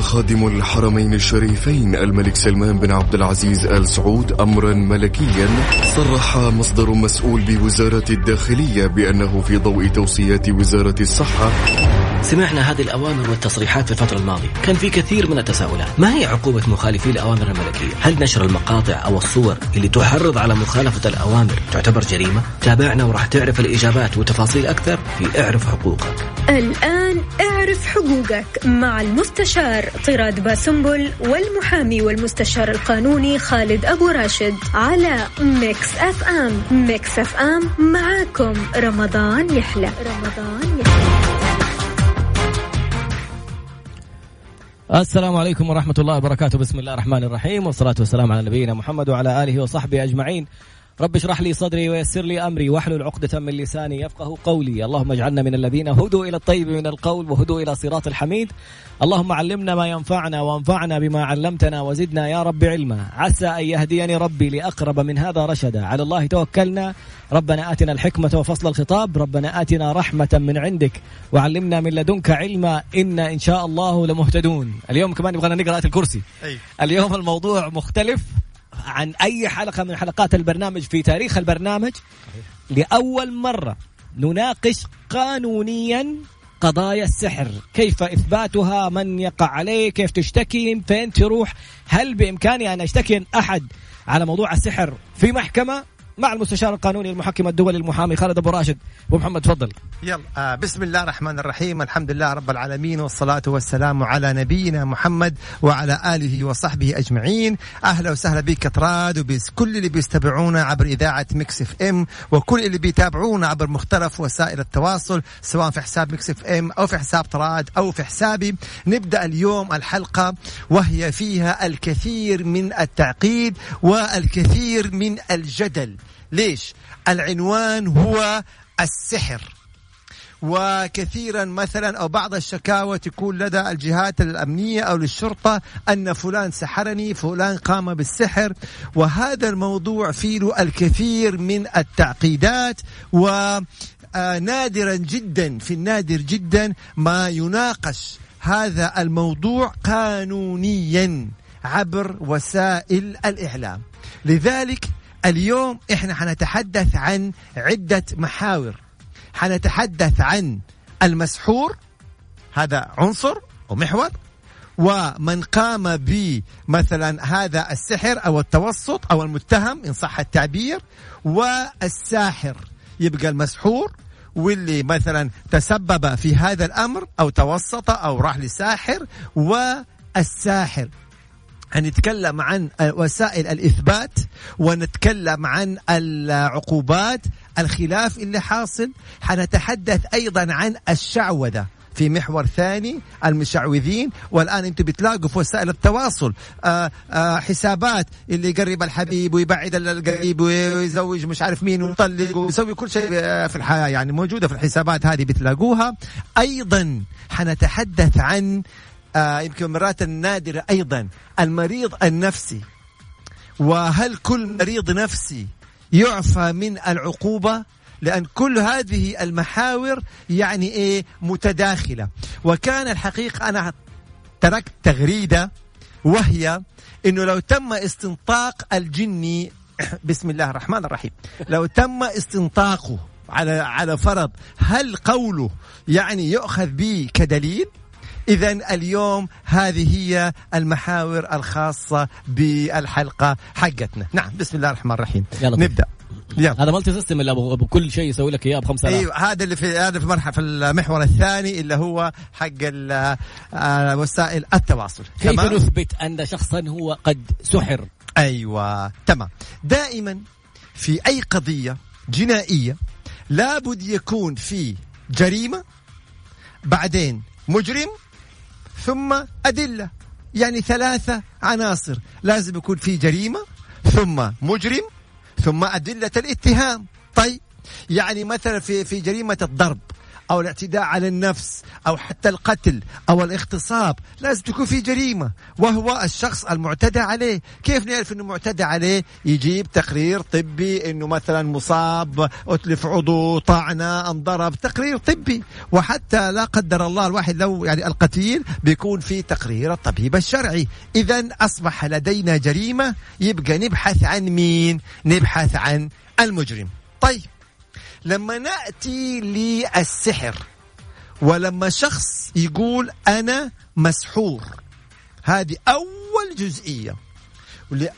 خادم الحرمين الشريفين الملك سلمان بن عبد العزيز آل سعود أمرا ملكيا صرح مصدر مسؤول بوزارة الداخلية بأنه في ضوء توصيات وزارة الصحة سمعنا هذه الأوامر والتصريحات في الفترة الماضية. كان في كثير من التساؤلات. ما هي عقوبة مخالفي الأوامر الملكية؟ هل نشر المقاطع أو الصور اللي تحرض على مخالفة الأوامر تعتبر جريمة؟ تابعنا وراح تعرف الإجابات وتفاصيل أكثر في اعرف حقوقك. الآن اعرف حقوقك مع المستشار طراد باسنبل والمحامي والمستشار القانوني خالد أبو راشد على ميكس أف أم. ميكس أف أم معاكم. رمضان يحلى. رمضان يحلى. السلام عليكم ورحمة الله وبركاته. بسم الله الرحمن الرحيم والصلاة والسلام على نبينا محمد وعلى آله وصحبه أجمعين. رب اشرح لي صدري ويسر لي أمري واحلل عقدة من لساني يفقه قولي، اللهم اجعلنا من الذين هدوا إلى الطيب من القول وهدوا إلى صراط الحميد. اللهم علمنا ما ينفعنا وانفعنا بما علمتنا وزدنا يا رب علما، عسى أن يهديني ربي لأقرب من هذا رشدا، على الله توكلنا، ربنا آتنا الحكمة وفصل الخطاب، ربنا آتنا رحمة من عندك. وعلمنا من لدنك علما. إنا إن شاء الله لمهتدون. اليوم كمان نبغى نقرأ آية الكرسي. اليوم الموضوع مختلف. عن أي حلقة من حلقات البرنامج في تاريخ البرنامج. لأول مرة نناقش قانونيا قضايا السحر. كيف إثباتها؟ من يقع عليه؟ كيف تشتكي؟ فين تروح؟ هل بإمكاني أن أشتكي أحد على موضوع السحر في محكمة؟ مع المستشار القانوني المحكم الدولي المحامي خالد أبو راشد. أبو محمد تفضل. يلا آه بسم الله الرحمن الرحيم. الحمد لله رب العالمين والصلاة والسلام على نبينا محمد وعلى آله وصحبه أجمعين. أهلا وسهلا بك كطراد وبكل اللي بيستمعونا عبر إذاعة ميكس إف إم وكل اللي بيتابعونا عبر مختلف وسائل التواصل سواء في حساب ميكس إف إم أو في حساب طراد أو في حسابي. نبدأ اليوم الحلقة وهي فيها الكثير من التعقيد والكثير من الجدل. ليش؟ العنوان هو السحر. وكثيرا مثلا أو بعض الشكاوى تكون لدى الجهات الأمنية أو للشرطة أن فلان سحرني فلان قام بالسحر. وهذا الموضوع فيه الكثير من التعقيدات. و نادرا جدا في النادر جدا ما يناقش هذا الموضوع قانونيا عبر وسائل الإعلام. لذلك اليوم إحنا حنتحدث عن عدة محاور. حنتحدث عن المسحور هذا عنصر ومحور ومن قام بمثلا هذا السحر أو التوسط أو المتهم إن صح التعبير والساحر يبقى المسحور واللي مثلا تسبب في هذا الأمر أو توسط أو راح لساحر والساحر. هنتكلم عن وسائل الإثبات ونتكلم عن العقوبات الخلاف اللي حاصل. حنتحدث أيضا عن الشعوذة. في محور ثاني المشعوذين. والآن أنتم بتلاقوا في وسائل التواصل آآ آآ حسابات اللي يقرب الحبيب ويبعد القريب ويزوج مش عارف مين ويطلق ويسوي كل شيء في الحياة. يعني موجودة في الحسابات هذه بتلاقوها. أيضا حنتحدث عن آه يمكن مرات نادرة أيضا المريض النفسي. وهل كل مريض نفسي يعفى من العقوبة؟ لأن كل هذه المحاور يعني إيه متداخلة. وكان الحقيقة أنا تركت تغريدة وهي أنه لو تم استنطاق الجني بسم الله الرحمن الرحيم. لو تم استنطاقه على على فرض هل قوله يعني يؤخذ به كدليل؟ إذا اليوم هذه هي المحاور الخاصة بالحلقة حقتنا. نعم بسم الله الرحمن الرحيم. يلا نبدأ. يلا. هذا مالتي سيستم اللي ابو كل شيء يسوي لك إياه ب 5000 إيوه هذا اللي في هذا في مرحله في المحور الثاني اللي هو حق وسائل التواصل. كيف؟ نثبت أن شخصا هو قد سحر؟ أيوه تمام. دائما في أي قضية جنائية لابد يكون في جريمة بعدين مجرم ثم أدلة. يعني ثلاثة عناصر. لازم يكون في جريمة ثم مجرم ثم أدلة الاتهام. طيب يعني مثلا في في جريمة الضرب. أو الاعتداء على النفس أو حتى القتل أو الاغتصاب لازم تكون في جريمة وهو الشخص المعتدى عليه. كيف نعرف أنه معتدى عليه؟ يجيب تقرير طبي أنه مثلا مصاب أتلف عضو طعنة انضرب تقرير طبي. وحتى لا قدر الله الواحد لو يعني القتيل بيكون في تقرير الطبيب الشرعي. إذا أصبح لدينا جريمة يبقى نبحث عن مين؟ نبحث عن المجرم. طيب. لما نأتي للسحر ولما شخص يقول أنا مسحور. هذه أول جزئية.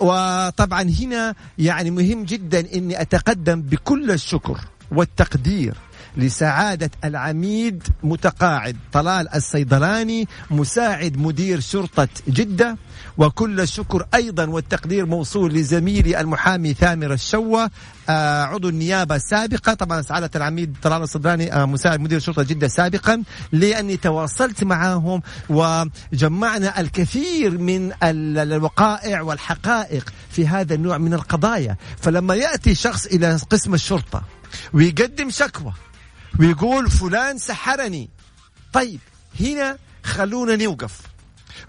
وطبعا هنا يعني مهم جدا إني أتقدم بكل الشكر والتقدير. لسعادة العميد متقاعد. طلال الصيدلاني مساعد مدير شرطة جدة وكل الشكر أيضا والتقدير موصول لزميلي المحامي ثامر الشوة. آه عضو النيابة سابقة. طبعا سعادة العميد طلال الصيدلاني آه مساعد مدير شرطة جدة سابقا. لأني تواصلت معهم وجمعنا الكثير من الوقائع والحقائق في هذا النوع من القضايا. فلما يأتي شخص إلى قسم الشرطة ويقدم شكوى ويقول فلان سحرني. طيب هنا خلونا نوقف.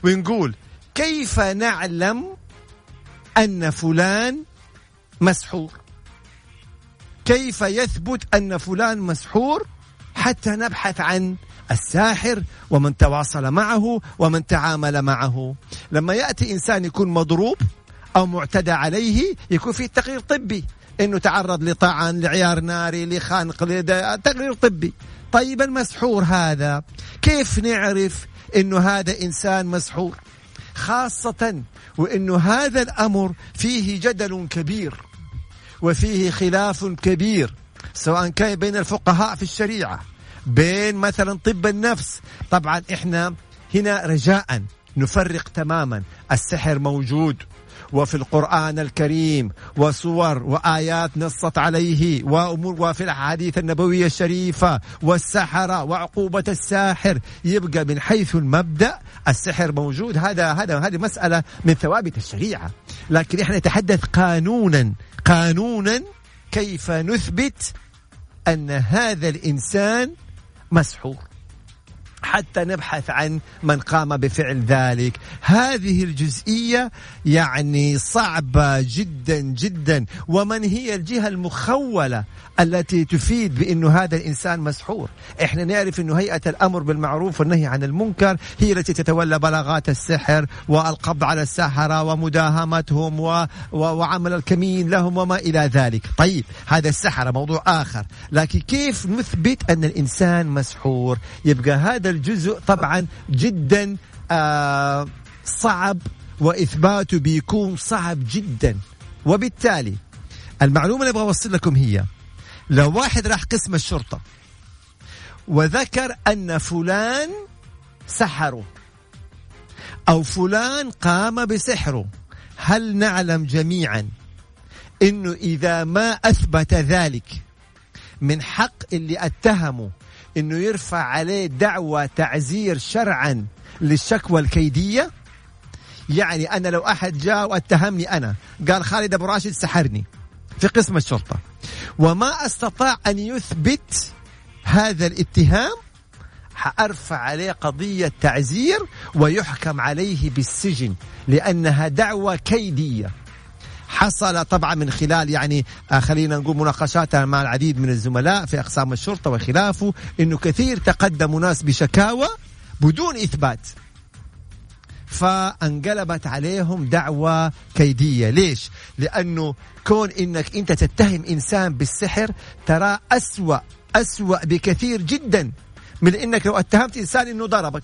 ونقول كيف نعلم أن فلان مسحور؟ كيف يثبت أن فلان مسحور حتى نبحث عن الساحر ومن تواصل معه ومن تعامل معه؟ لما يأتي إنسان يكون مضروب أو معتدى عليه يكون في تقرير طبي. إنه تعرض لطعن لعيار ناري لخنق تقرير طبي. طيب المسحور هذا كيف نعرف إنه هذا إنسان مسحور؟ خاصة وإنه هذا الأمر فيه جدل كبير وفيه خلاف كبير سواء كان بين الفقهاء في الشريعة بين مثلا طب النفس. طبعا إحنا هنا رجاء نفرق تماما السحر موجود. وفي القرآن الكريم وصور وآيات نصت عليه وأمور وفي الأحاديث النبوية الشريفة والسحرة وعقوبة الساحر. يبقى من حيث المبدأ السحر موجود. هذا هذا هذه مسألة من ثوابت الشريعة. لكن إحنا نتحدث قانونا. قانونا كيف نثبت أن هذا الإنسان مسحور. حتى نبحث عن من قام بفعل ذلك. هذه الجزئية يعني صعبة جدا جدا. ومن هي الجهة المخولة التي تفيد بأنه هذا الإنسان مسحور؟ إحنا نعرف أنه هيئة الأمر بالمعروف والنهي عن المنكر هي التي تتولى بلاغات السحر والقبض على السحرة ومداهمتهم و... و... وعمل الكمين لهم وما إلى ذلك. طيب هذا السحرة موضوع آخر. لكن كيف نثبت أن الإنسان مسحور؟ يبقى هذا الجزء طبعا جدا آه صعب وإثباته بيكون صعب جدا. وبالتالي المعلومة اللي أبغى أوصل لكم هي لو واحد راح قسم الشرطة وذكر أن فلان سحره أو فلان قام بسحره هل نعلم جميعا أنه إذا ما أثبت ذلك من حق اللي أتهمه أنه يرفع عليه دعوة تعزير شرعا للشكوى الكيدية؟ يعني أنا لو أحد جاء واتهمني أنا قال خالد أبو راشد سحرني في قسم الشرطة. وما أستطاع أن يثبت هذا الاتهام حأرفع عليه قضية تعزير ويحكم عليه بالسجن لأنها دعوة كيدية. حصل طبعا من خلال يعني آه، خلينا نقول مناقشات مع العديد من الزملاء في أقسام الشرطة وخلافه أنه كثير تقدموا ناس بشكاوى بدون إثبات. فانقلبت عليهم دعوة كيدية. ليش؟ لأنه كون إنك أنت تتهم إنسان بالسحر ترى أسوأ أسوأ بكثير جدا من إنك لو اتهمت إنسان إنه ضربك.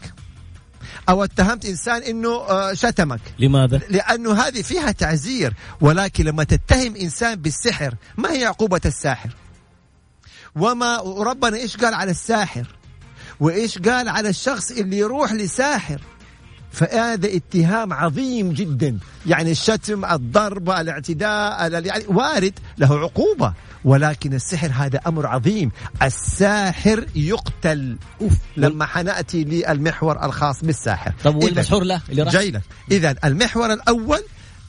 أو اتهمت إنسان إنه آه، شتمك. لماذا؟ لأنه هذه فيها تعزير. ولكن لما تتهم إنسان بالسحر ما هي عقوبة الساحر؟ وما ربنا إيش قال على الساحر؟ وإيش قال على الشخص اللي يروح لساحر؟ فهذا اتهام عظيم جدا. يعني الشتم الضرب الاعتداء يعني وارد له عقوبة. ولكن السحر هذا أمر عظيم. الساحر يقتل. أوف. لما حنأتي للمحور الخاص بالساحر. طب والمسحور له؟ اللي راح؟ جاي إذا المحور الأول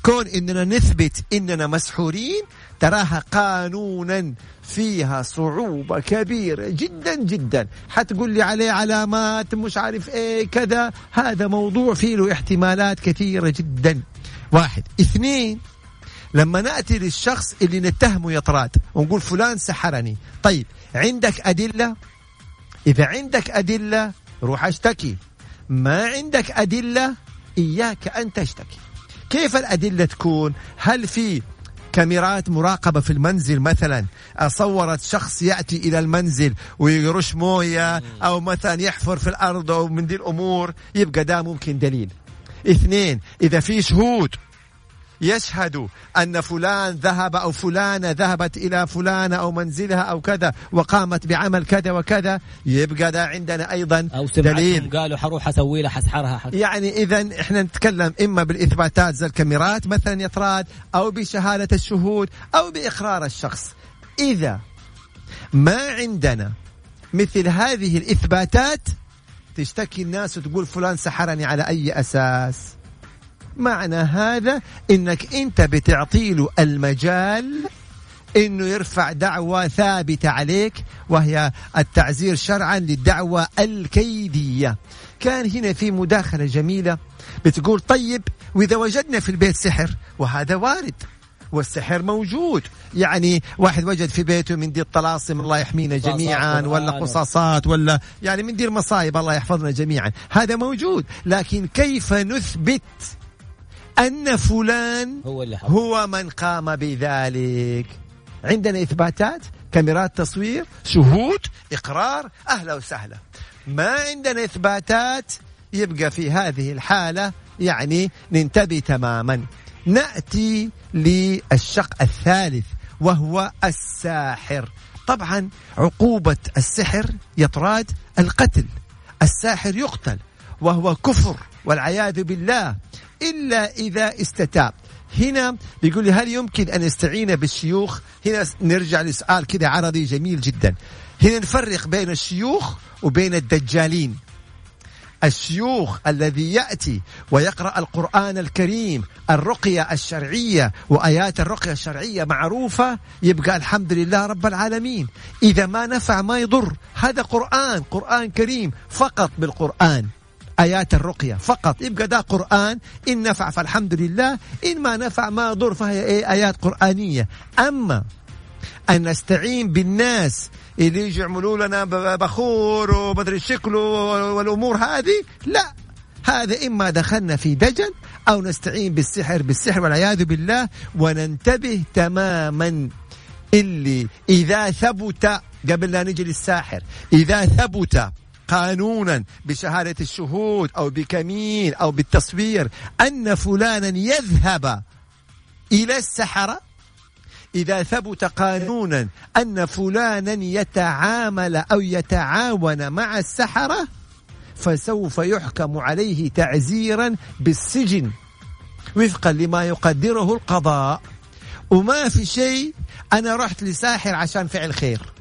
كون إننا نثبت إننا مسحورين تراها قانونا فيها صعوبة كبيرة جدا جدا. حتقول لي عليه علامات مش عارف إيه كذا. هذا موضوع فيه له احتمالات كثيرة جدا. واحد. اثنين لما نأتي للشخص اللي نتهمه يطراد ونقول فلان سحرني. طيب عندك أدلة؟ إذا عندك أدلة روح اشتكي. ما عندك أدلة إياك أن تشتكي. كيف الأدلة تكون؟ هل في كاميرات مراقبة في المنزل مثلا. صورت شخص يأتي إلى المنزل ويرش موية أو مثلا يحفر في الأرض أو من دي الأمور يبقى ده ممكن دليل. اثنين إذا في شهود يشهد أن فلان ذهب أو فلانة ذهبت إلى فلانة أو منزلها أو كذا وقامت بعمل كذا وكذا. يبقى ده عندنا أيضا أو دليل. قالوا حروح أسوي له حسحرها حس... يعني إذا إحنا نتكلم إما بالإثباتات زي الكاميرات مثلا يطراد أو بشهادة الشهود أو بإقرار الشخص. إذا ما عندنا مثل هذه الإثباتات تشتكي الناس وتقول فلان سحرني على أي أساس؟ معنى هذا إنك أنت بتعطي له المجال إنه يرفع دعوة ثابتة عليك وهي التعزير شرعا للدعوة الكيدية. كان هنا في مداخلة جميلة بتقول طيب وإذا وجدنا في البيت سحر وهذا وارد والسحر موجود. يعني واحد وجد في بيته من دي الطلاسم الله يحمينا جميعا ولا قصاصات ولا يعني من دي المصايب الله يحفظنا جميعا. هذا موجود لكن كيف نثبت أن فلان هو, اللي هو من قام بذلك. عندنا إثباتات كاميرات تصوير شهود إقرار أهلا وسهلا. ما عندنا إثباتات يبقى في هذه الحالة يعني ننتبه تماما. نأتي للشق الثالث وهو الساحر. طبعا عقوبة السحر يطراد القتل. الساحر يقتل وهو كفر والعياذ بالله. إلا إذا استتاب. هنا بيقول لي هل يمكن أن نستعين بالشيوخ؟ هنا نرجع لسؤال كذا عرضي جميل جدا. هنا نفرق بين الشيوخ وبين الدجالين. الشيوخ الذي يأتي ويقرأ القرآن الكريم الرقية الشرعية وآيات الرقية الشرعية معروفة يبقى الحمد لله رب العالمين. إذا ما نفع ما يضر. هذا قرآن قرآن كريم فقط بالقرآن. آيات الرقية. فقط. يبقى ده قرآن إن نفع فالحمد لله إن ما نفع ما ضر فهي إيه؟ آيات قرآنية. أما أن نستعين بالناس اللي يجي يعملوا لنا بخور ومدري شكله والأمور هذه لا. هذا إما دخلنا في دجل أو نستعين بالسحر بالسحر والعياذ بالله وننتبه تماما اللي إذا ثبت قبل لا نجي للساحر إذا ثبت قانونا بشهادة الشهود أو بكمين أو بالتصوير أن فلانا يذهب إلى السحرة؟ إذا ثبت قانونا أن فلانا يتعامل أو يتعاون مع السحرة فسوف يحكم عليه تعزيرا بالسجن وفقا لما يقدره القضاء. وما في شيء أنا رحت لساحر عشان فعل خير.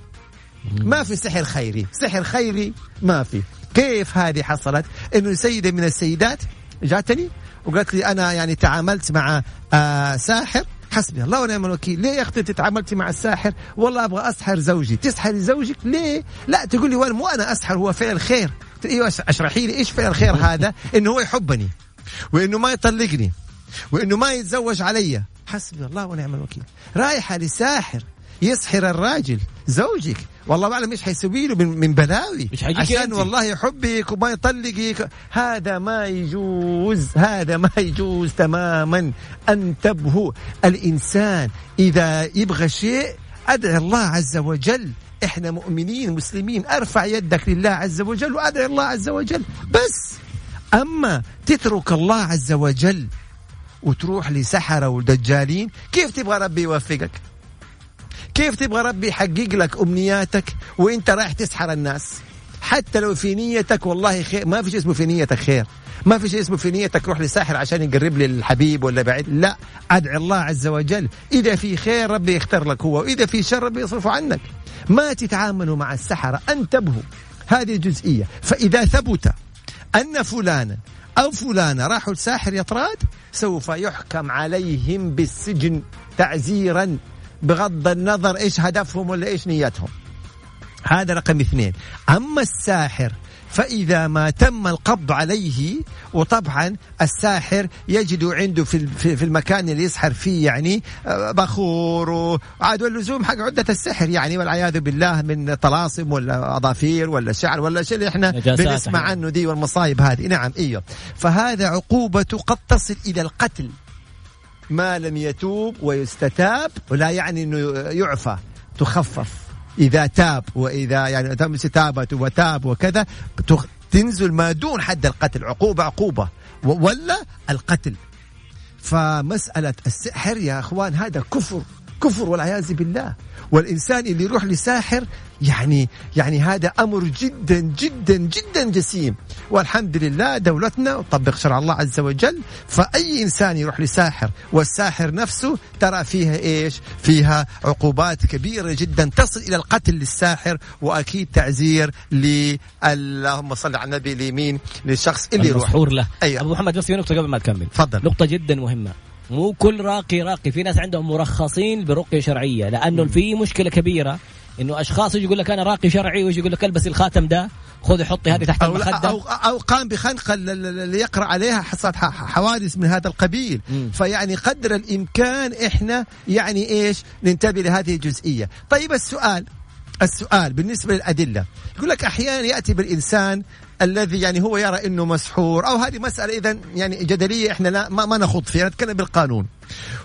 ما في سحر خيري. سحر خيري ما في. كيف هذه حصلت؟ إنه سيدة من السيدات جاتني وقالت لي أنا يعني تعاملت مع آه ساحر. حسبي الله ونعم الوكيل. ليه يا أختي تعاملتي مع الساحر؟ والله أبغى أسحر زوجي. تسحري زوجك ليه؟ لا تقول لي مو أنا أسحر هو فعل خير. أيوه أشرحي لي إيش فعل خير هذا؟ إنه هو يحبني وإنه ما يطلقني وإنه ما يتزوج علي. حسبي الله ونعم الوكيل. رايحة لساحر يسحر الراجل زوجك. والله ما أعلم إيش حيسوي له من, من بلاوي. عشان. والله يحبك وما يطلقك. هذا ما يجوز. هذا ما يجوز تماما. أنتبهوا. الإنسان إذا يبغى شيء أدعي الله عز وجل. إحنا مؤمنين مسلمين. أرفع يدك لله عز وجل وأدعي الله عز وجل. بس. أما تترك الله عز وجل وتروح لسحرة ودجالين كيف تبغى ربي يوفقك؟ كيف تبغى ربي يحقق لك أمنياتك وإنت رايح تسحر الناس؟ حتى لو في نيتك والله خير. ما في شيء اسمه في نيتك خير. ما في شيء اسمه في نيتك روح لساحر عشان يقرب لي الحبيب ولا بعيد. لا أدعي الله عز وجل. إذا في خير ربي يختار لك هو وإذا في شر ربي يصرفه عنك. ما تتعاملوا مع السحرة انتبهوا. هذه الجزئية فإذا ثبت أن فلانا أو فلانة راحوا لساحر يطراد سوف يحكم عليهم بالسجن تعزيرا. بغض النظر إيش هدفهم ولا إيش نيتهم. هذا رقم اثنين. أما الساحر فإذا ما تم القبض عليه وطبعا الساحر يجد عنده في في المكان اللي يسحر فيه يعني آه، بخور وعاد واللزوم حق عدة السحر يعني والعياذ بالله من طلاسم ولا أظافير ولا شعر ولا شيء اللي إحنا بنسمع عنه دي والمصايب هذه. نعم إيوه. فهذا عقوبته قد تصل إلى القتل. ما لم يتوب ويستتاب ولا يعني إنه يعفى تخفف. إذا تاب وإذا يعني تم استتابة وتاب وكذا تنزل ما دون حد القتل عقوبة عقوبة. ولا القتل. فمسألة السحر يا أخوان هذا كفر كفر والعياذ بالله. والإنسان اللي يروح لساحر يعني يعني هذا أمر جدا جدا جدا جسيم. والحمد لله دولتنا تطبق شرع الله عز وجل. فأي إنسان يروح لساحر والساحر نفسه ترى فيها إيش؟ فيها عقوبات كبيرة جدا. تصل إلى القتل للساحر وأكيد تعزير ل اللهم صل على النبي اليمين للشخص اللي يروح. له. أيوة. أبو محمد بس في نقطة قبل ما تكمل. تفضل. نقطة جدا مهمة. مو كل راقي راقي. في ناس عندهم مرخصين برقية شرعية لأنه في مشكلة كبيرة. إنه أشخاص يجي يقول لك أنا راقي شرعي ويجي يقول لك البس الخاتم ده خذي حطي هذه تحت أو المخدة. أو, أو قام بخنق اللي يقرا عليها حصلت حوادث من هذا القبيل. فيعني قدر الإمكان إحنا يعني إيش ننتبه لهذه الجزئية. طيب السؤال السؤال بالنسبة للأدلة. يقول لك أحيانا يأتي بالإنسان الذي يعني هو يرى إنه مسحور أو هذه مسألة اذا يعني جدلية إحنا لا ما, ما نخوض فيها نتكلم بالقانون.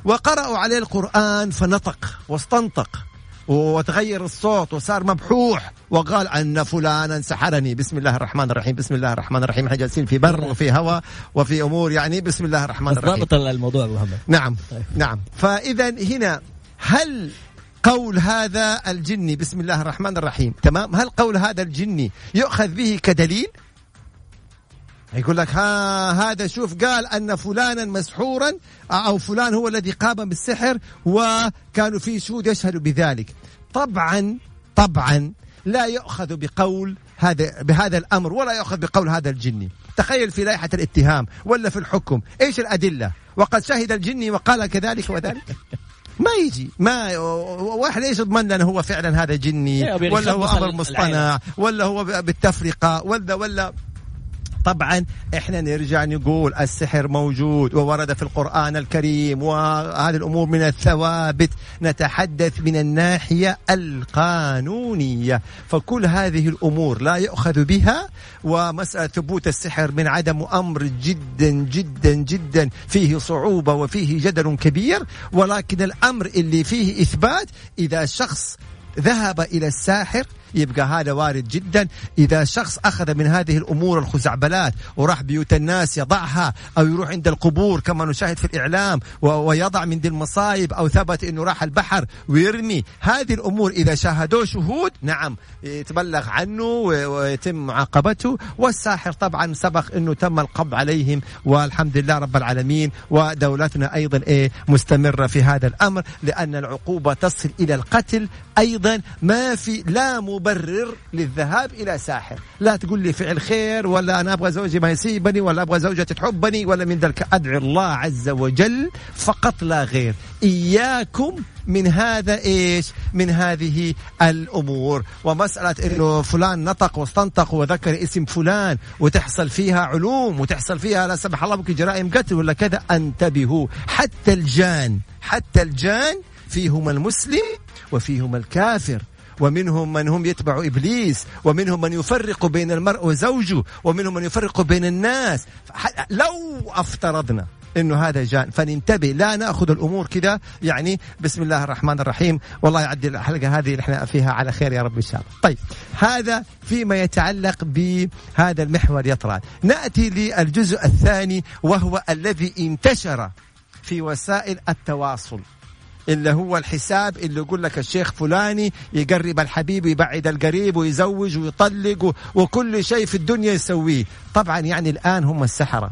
وقرأوا عليه القرآن فنطق واستنطق. وتغير الصوت وصار مبحوح وقال أن فلانا سحرني بسم الله الرحمن الرحيم بسم الله الرحمن الرحيم. إحنا جالسين في بر وفي هواء وفي أمور يعني بسم الله الرحمن الرحيم. ضابط الموضوع أبو محمد. نعم طيب. نعم. فاذا هنا هل قول هذا الجني بسم الله الرحمن الرحيم تمام؟ هل قول هذا الجني يؤخذ به كدليل؟ يقول لك ها هذا شوف قال أن فلانا مسحورا أو فلان هو الذي قام بالسحر وكانوا في شهود يشهدوا بذلك. طبعا طبعا لا يؤخذ بقول هذا بهذا الأمر ولا يؤخذ بقول هذا الجني تخيل في لائحة الاتهام ولا في الحكم إيش الأدلة؟ وقد شهد الجني وقال كذلك وذلك. ما يجي ما واحد إيش يضمن لنا هو فعلا هذا جني ولا هو أمر مصطنع ولا هو بالتفرقة ولا ولا طبعا إحنا نرجع نقول السحر موجود وورد في القرآن الكريم وهذه الأمور من الثوابت. نتحدث من الناحية القانونية. فكل هذه الأمور لا يؤخذ بها ومسألة ثبوت السحر من عدم أمر جدا جدا جدا فيه صعوبة وفيه جدل كبير. ولكن الأمر اللي فيه إثبات إذا شخص ذهب إلى الساحر يبقى هذا وارد جدا. إذا شخص أخذ من هذه الأمور الخزعبلات وراح بيوت الناس يضعها أو يروح عند القبور كما نشاهد في الإعلام ويضع من دي المصايب أو ثبت أنه راح البحر ويرمي. هذه الأمور إذا شاهدوه شهود نعم يتبلغ عنه ويتم معاقبته. والساحر طبعا سبق أنه تم القبض عليهم والحمد لله رب العالمين. ودولتنا أيضا إيه مستمرة في هذا الأمر لأن العقوبة تصل إلى القتل. أيضا ما في لا مبرر للذهاب إلى ساحر لا تقول لي فعل خير ولا أنا أبغى زوجي ما يسيبني ولا أبغى زوجتي تحبني ولا من ذلك. ادعي الله عز وجل فقط لا غير. إياكم من هذا إيش؟ من هذه الأمور. ومسألة إنه فلان نطق واستنطق وذكر اسم فلان وتحصل فيها علوم وتحصل فيها لا سمح الله ممكن جرائم قتل ولا كذا انتبهوا. حتى الجان حتى الجان فيهم المسلم وفيهم الكافر. ومنهم من هم يتبع إبليس ومنهم من يفرق بين المرء وزوجه ومنهم من يفرق بين الناس. لو أفترضنا إنه هذا جان فننتبه لا نأخذ الأمور كذا يعني بسم الله الرحمن الرحيم. والله يعدي الحلقة هذه إحنا فيها على خير يا رب إن شاء الله. طيب هذا فيما يتعلق بهذا المحور يطرأ. نأتي للجزء الثاني وهو الذي انتشر في وسائل التواصل. اللي هو الحساب اللي يقول لك الشيخ فلاني يقرب الحبيب ويبعد القريب ويزوج ويطلق وكل شيء في الدنيا يسويه. طبعا يعني الآن هم السحرة.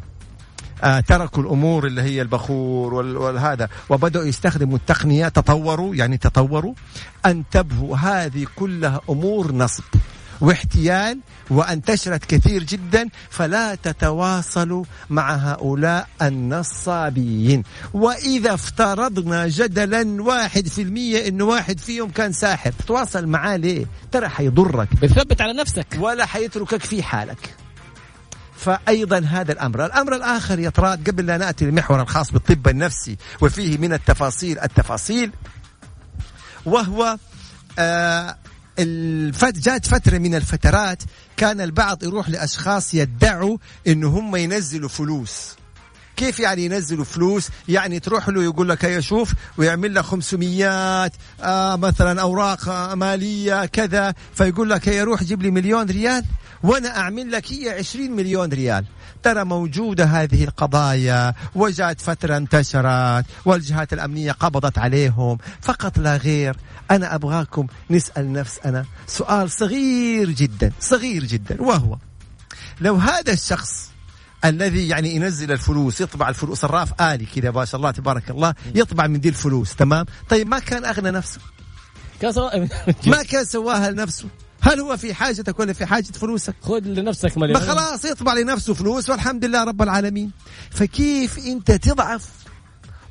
آه تركوا الأمور اللي هي البخور والهذا وبدأوا يستخدموا التقنيه تطوروا يعني تطوروا انتبهوا هذه كلها أمور نصب. واحتيال وانتشرت كثير جدا فلا تتواصلوا مع هؤلاء النصابين. وإذا افترضنا جدلا واحد في المية إنه واحد فيهم كان ساحر تواصل معاه ليه؟ ترى حيضرك. بتثبت على نفسك. ولا حيتركك في حالك. فأيضا هذا الأمر. الأمر الآخر يا طراد قبل لا نأتي للمحور الخاص بالطب النفسي وفيه من التفاصيل التفاصيل وهو آه الفت جات فترة من الفترات كان البعض يروح لأشخاص يدعوا إنه هم ينزلوا فلوس. كيف يعني ينزلوا فلوس؟ يعني تروح له يقول لك شوف ويعمل لك 500 آه مثلا أوراق مالية كذا. فيقول لك يا روح جيب لي مليون ريال وأنا أعمل لك هي 20 مليون ريال. ترى موجودة هذه القضايا وجاءت فترة انتشرت والجهات الأمنية قبضت عليهم. فقط لا غير أنا أبغاكم نسأل نفسنا سؤال صغير جدا صغير جدا وهو لو هذا الشخص الذي يعني ينزل الفلوس يطبع الفلوس. صراف آلي كذا ما شاء الله تبارك الله يطبع من دي الفلوس. تمام؟ طيب ما كان أغنى نفسه؟ ما كان سواها لنفسه؟ هل هو في حاجتك ولا في حاجة فلوسك؟ خذ لنفسك مليون. خلاص يطبع لنفسه فلوس والحمد لله رب العالمين. فكيف أنت تضعف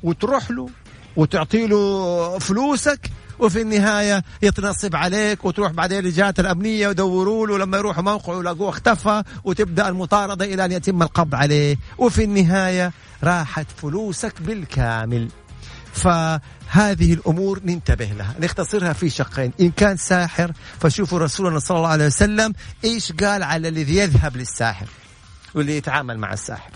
وتروح له وتعطي له فلوسك وفي النهاية يتنصب عليك وتروح بعدين للجهات الأمنية يدوروا له لما يروحوا موقعه يلاقوه اختفى وتبدأ المطاردة إلى أن يتم القبض عليه. وفي النهاية راحت فلوسك بالكامل. فهذه الأمور ننتبه لها نختصرها في شقين. إن كان ساحر فشوفوا رسولنا صلى الله عليه وسلم إيش قال على الذي يذهب للساحر واللي يتعامل مع الساحر.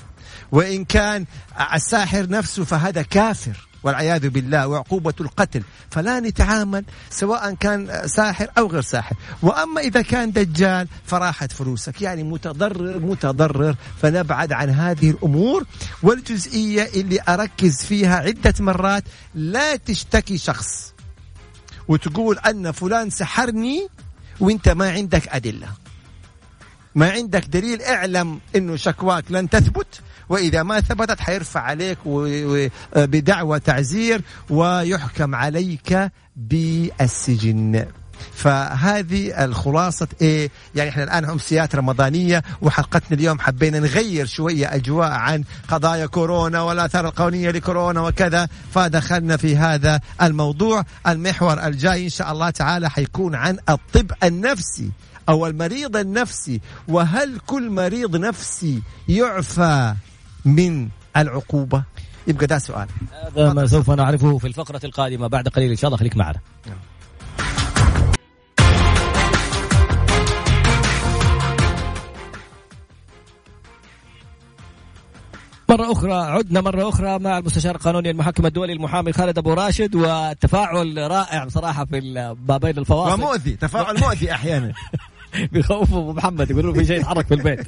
وإن كان الساحر نفسه فهذا كافر. والعياذ بالله وعقوبة القتل فلا نتعامل سواء كان ساحر أو غير ساحر. وأما إذا كان دجال فراحت فلوسك يعني متضرر متضرر فنبعد عن هذه الأمور. والجزئية اللي أركز فيها عدة مرات لا تشتكي شخص وتقول أن فلان سحرني وإنت ما عندك أدلة. ما عندك دليل اعلم إنه شكواك لن تثبت. وإذا ما ثبتت حيرفع عليك بدعوى تعزير ويحكم عليك بالسجن. فهذه الخلاصة إيه؟ يعني إحنا الآن امسيات رمضانية وحلقتنا اليوم حبينا نغير شوية أجواء عن قضايا كورونا والآثار القانونية لكورونا وكذا فدخلنا في هذا الموضوع. المحور الجاي إن شاء الله تعالى حيكون عن الطب النفسي أو المريض النفسي وهل كل مريض نفسي يعفى من العقوبة؟ يبقى ده سؤال. هذا ما سوف نعرفه في الفقرة القادمة. بعد قليل إن شاء الله خليك معنا. مرة أخرى عدنا مرة أخرى مع المستشار القانوني المحكم الدولي المحامي خالد أبو راشد والتفاعل رائع بصراحة في ما بين الفواصل. ومؤذي تفاعل مؤذي أحيانا. بيخوفوا أبو محمد يقولوا في شيء يتحرك في البيت.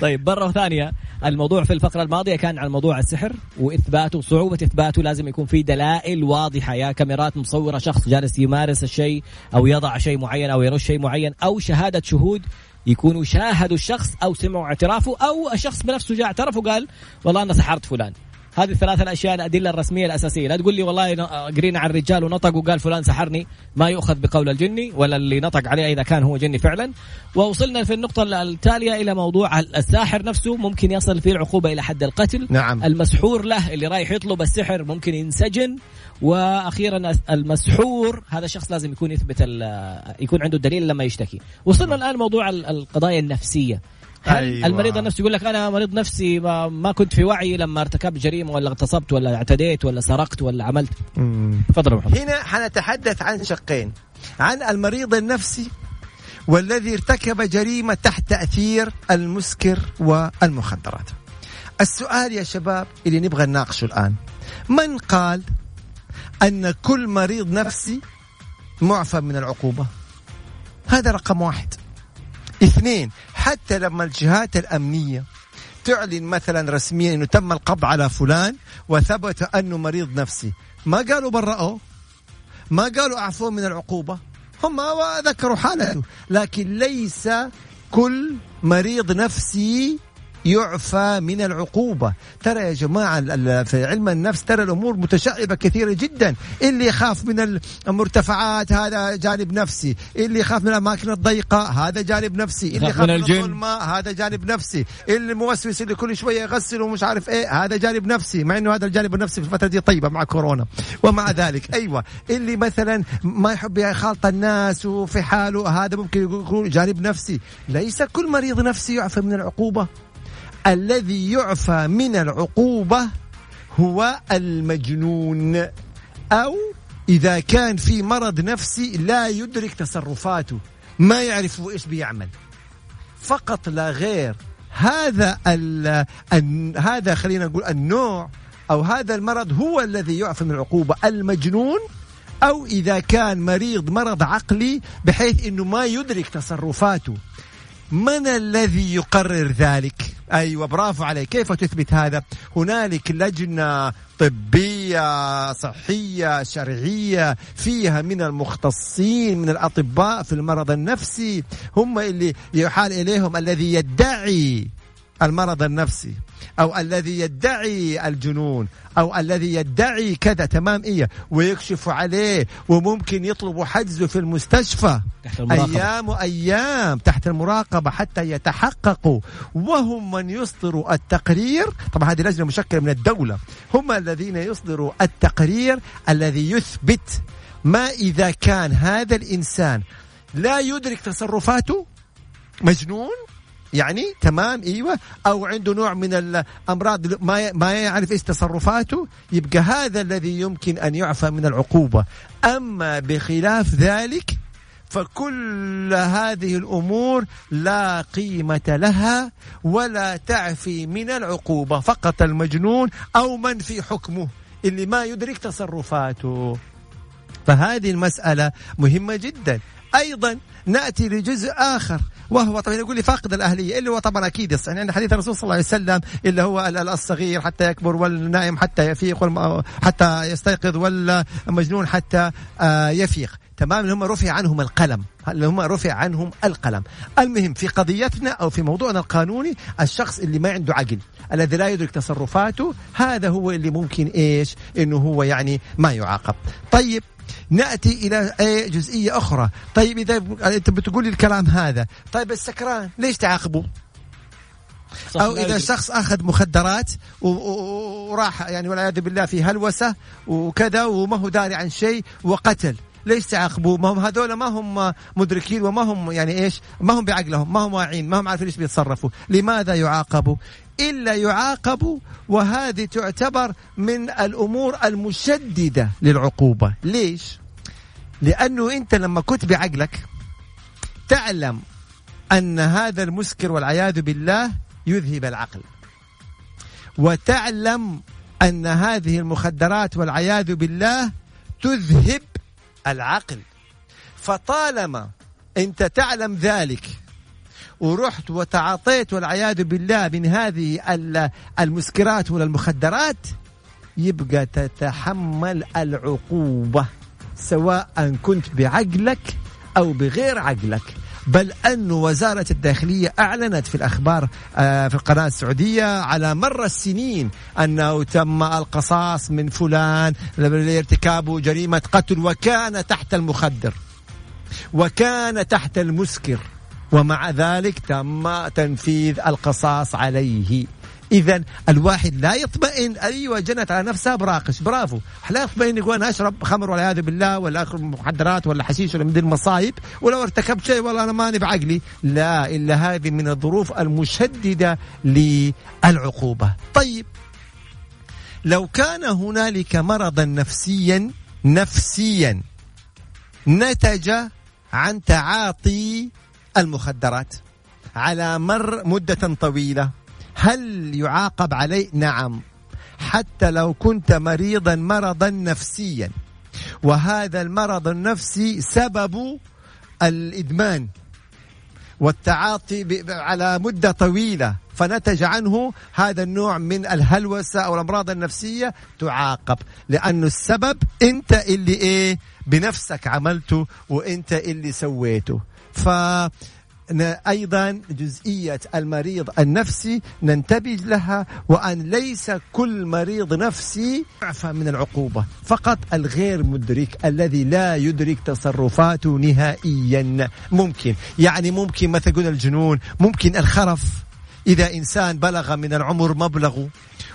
طيب مرة ثانية. الموضوع في الفقرة الماضية كان عن موضوع السحر واثباته صعوبة إثباته. لازم يكون في دلائل واضحة يا كاميرات مصورة شخص جالس يمارس الشيء أو يضع شيء معين أو يرش شيء معين أو شهادة شهود يكونوا شاهدوا الشخص أو سمعوا اعترافه أو الشخص بنفسه جاء اعترف وقال والله أنا سحرت فلان. هذه الثلاث الأشياء الأدلة الرسمية الأساسية. لا تقول لي والله قرينا عن الرجال ونطق وقال فلان سحرني. ما يؤخذ بقول الجني ولا اللي نطق عليه إذا كان هو جني فعلا. ووصلنا في النقطة التالية إلى موضوع الساحر نفسه. ممكن يصل فيه العقوبة إلى حد القتل. نعم. المسحور له اللي رايح يطلب السحر ممكن ينسجن. وأخيرا المسحور هذا الشخص لازم يكون يثبت يكون عنده دليل لما يشتكي. وصلنا الآن موضوع ال- القضايا النفسية. هل أيوة. المريض النفسي يقول لك أنا مريض نفسي ما, ما كنت في وعي لما ارتكبت جريمة ولا اغتصبت ولا اعتديت ولا سرقت ولا عملت. تفضل يا محمد. هنا حنتحدث عن شقين عن المريض النفسي والذي ارتكب جريمة تحت تأثير المسكر والمخدرات. السؤال يا شباب اللي نبغى نناقشه الآن من قال أن كل مريض نفسي معفى من العقوبة؟ هذا رقم واحد. اثنين حتى لما الجهات الأمنية تعلن مثلا رسميا إنه تم القبض على فلان وثبت أنه مريض نفسي ما قالوا برأوه؟ ما قالوا أعفوه من العقوبة؟ هم ذكروا حالته لكن ليس كل مريض نفسي يعفى من العقوبة. ترى يا جماعة في علم النفس ترى الأمور متشعبة كثيرة جدا. اللي يخاف من المرتفعات هذا جانب نفسي. اللي يخاف من الأماكن الضيقة هذا جانب نفسي. اللي يخاف من, من الظلمة هذا جانب نفسي. اللي موسوس اللي كل شوية يغسل ومش عارف إيه هذا جانب نفسي. مع إنه هذا الجانب النفسي في الفترة دي طيبة مع كورونا. ومع ذلك أيوه. اللي مثلا ما يحب يخالط الناس وفي حاله هذا ممكن يكون جانب نفسي. ليس كل مريض نفسي يعفى من العقوبة. الذي يعفى من العقوبة هو المجنون. أو إذا كان في مرض نفسي لا يدرك تصرفاته ما يعرف إيش بيعمل. فقط لا غير هذا ال هذا خلينا نقول النوع أو هذا المرض هو الذي يعفى من العقوبة المجنون. أو إذا كان مريض مرض عقلي بحيث أنه ما يدرك تصرفاته. من الذي يقرر ذلك؟ أيوه برافو عليك. كيف تثبت هذا؟ هنالك لجنة طبية صحية شرعية فيها من المختصين من الأطباء في المرض النفسي. هم اللي يحال إليهم الذي يدعي المرض النفسي. أو الذي يدعي الجنون أو الذي يدعي كذا تمام إيه ويكشف عليه وممكن يطلبوا حجزه في المستشفى. تحت المراقبة. أيام وأيام تحت المراقبة حتى يتحققوا وهم من يصدروا التقرير. طبعا هذه لجنة مشكلة من الدولة. هم الذين يصدروا التقرير الذي يثبت ما إذا كان هذا الإنسان لا يدرك تصرفاته. مجنون. يعني تمام إيوه. أو عنده نوع من الأمراض ما ما يعرف إيش تصرفاته يبقى هذا الذي يمكن أن يعفى من العقوبة. أما بخلاف ذلك فكل هذه الأمور لا قيمة لها ولا تعفي من العقوبة. فقط المجنون أو من في حكمه اللي ما يدرك تصرفاته. فهذه المسألة مهمة جدا. أيضا نأتي لجزء آخر. وهو طبعا يقول لي فاقد الأهلية اللي هو طبعا أكيد يعني عند حديث الرسول صلى الله عليه وسلم اللي هو الصغير حتى يكبر والنائم حتى يفيق حتى يستيقظ والمجنون حتى آه، يفيق. تمام؟ اللي هم رفع عنهم القلم. اللي هم رفع عنهم القلم. المهم في قضيتنا أو في موضوعنا القانوني الشخص اللي ما عنده عقل الذي لا يدرك تصرفاته هذا هو اللي ممكن إيش؟ إنه هو يعني ما يعاقب. طيب نأتي إلى أي جزئية أخرى. طيب إذا أنت بتقول لي الكلام هذا طيب السكران ليش تعاقبه أو إذا شخص أخذ مخدرات وراح يعني والعياذ بالله في هلوسة وكذا وما هو داري عن شيء وقتل. ليش تعاقبوا؟ ما هم هذول ما هم مدركين وما هم يعني إيش؟ ما هم بعقلهم ما هم واعين ما هم عارفين إيش بيتصرفوا. لماذا يعاقبوا؟ إلا يعاقبوا وهذه تعتبر من الأمور المشددة للعقوبة. ليش؟ لأنه أنت لما كنت بعقلك تعلم أن هذا المسكر والعياذ بالله يذهب العقل. وتعلم أن هذه المخدرات والعياذ بالله تذهب العقل. فطالما أنت تعلم ذلك ورحت وتعاطيت والعياذ بالله من هذه المسكرات ولا المخدرات يبقى تتحمل العقوبة سواء كنت بعقلك أو بغير عقلك. بل أن وزارة الداخلية أعلنت في الأخبار آه، في القناة السعودية على مر السنين أنه تم القصاص من فلان لارتكاب جريمة قتل وكان تحت المخدر وكان تحت المسكر. ومع ذلك تم تنفيذ القصاص عليه. اذا الواحد لا يطمئن. أيوه جنت على نفسها براقش. برافو. لا يطمئن يقول أنا أشرب خمر والعياذ بالله ولا اخذ مخدرات ولا حشيش ولا من المصايب ولو ارتكبت شيء والله أنا ماني بعقلي. لا إلا هذه من الظروف المشددة للعقوبة. طيب. لو كان هنالك مرضا نفسيا نفسيا نتج عن تعاطي المخدرات على مر مدة طويلة. هل يعاقب عليه؟ نعم. حتى لو كنت مريضا مرضا نفسيا. وهذا المرض النفسي سبب الإدمان والتعاطي على مدة طويلة. فنتج عنه هذا النوع من الهلوسة أو الأمراض النفسية تعاقب. لأنه السبب أنت اللي إيه؟ بنفسك عملته وأنت اللي سويته. ف أيضا جزئية المريض النفسي ننتبه لها وأن ليس كل مريض نفسي يعفى من العقوبة فقط الغير مدرك الذي لا يدرك تصرفاته نهائيا. ممكن يعني ممكن مثلا الجنون ممكن الخرف. إذا إنسان بلغ من العمر مبلغه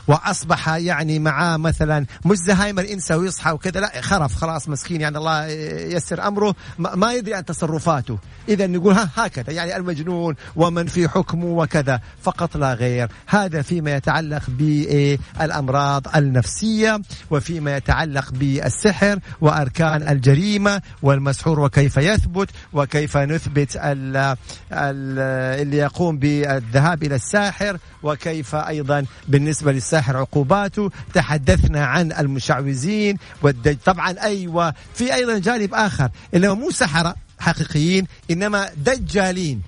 وأصبح يعني معاه مثلا مش زهايمر إنسى ويصحى وكذا لا خرف خلاص مسكين يعني الله يسر أمره ما يدري عن تصرفاته. اذا نقول ها هكذا يعني المجنون ومن في حكمه وكذا فقط لا غير. هذا فيما يتعلق بالأمراض النفسية وفيما يتعلق بالسحر وأركان الجريمة والمسحور وكيف يثبت وكيف نثبت ال ال اللي يقوم بالذهاب إلى الساحر وكيف أيضا بالنسبة للساحر عقوباته تحدثنا عن المشعوذين والدج طبعا أيوه في أيضا جانب آخر اللي مو سحرة حقيقيين إنما دجالين.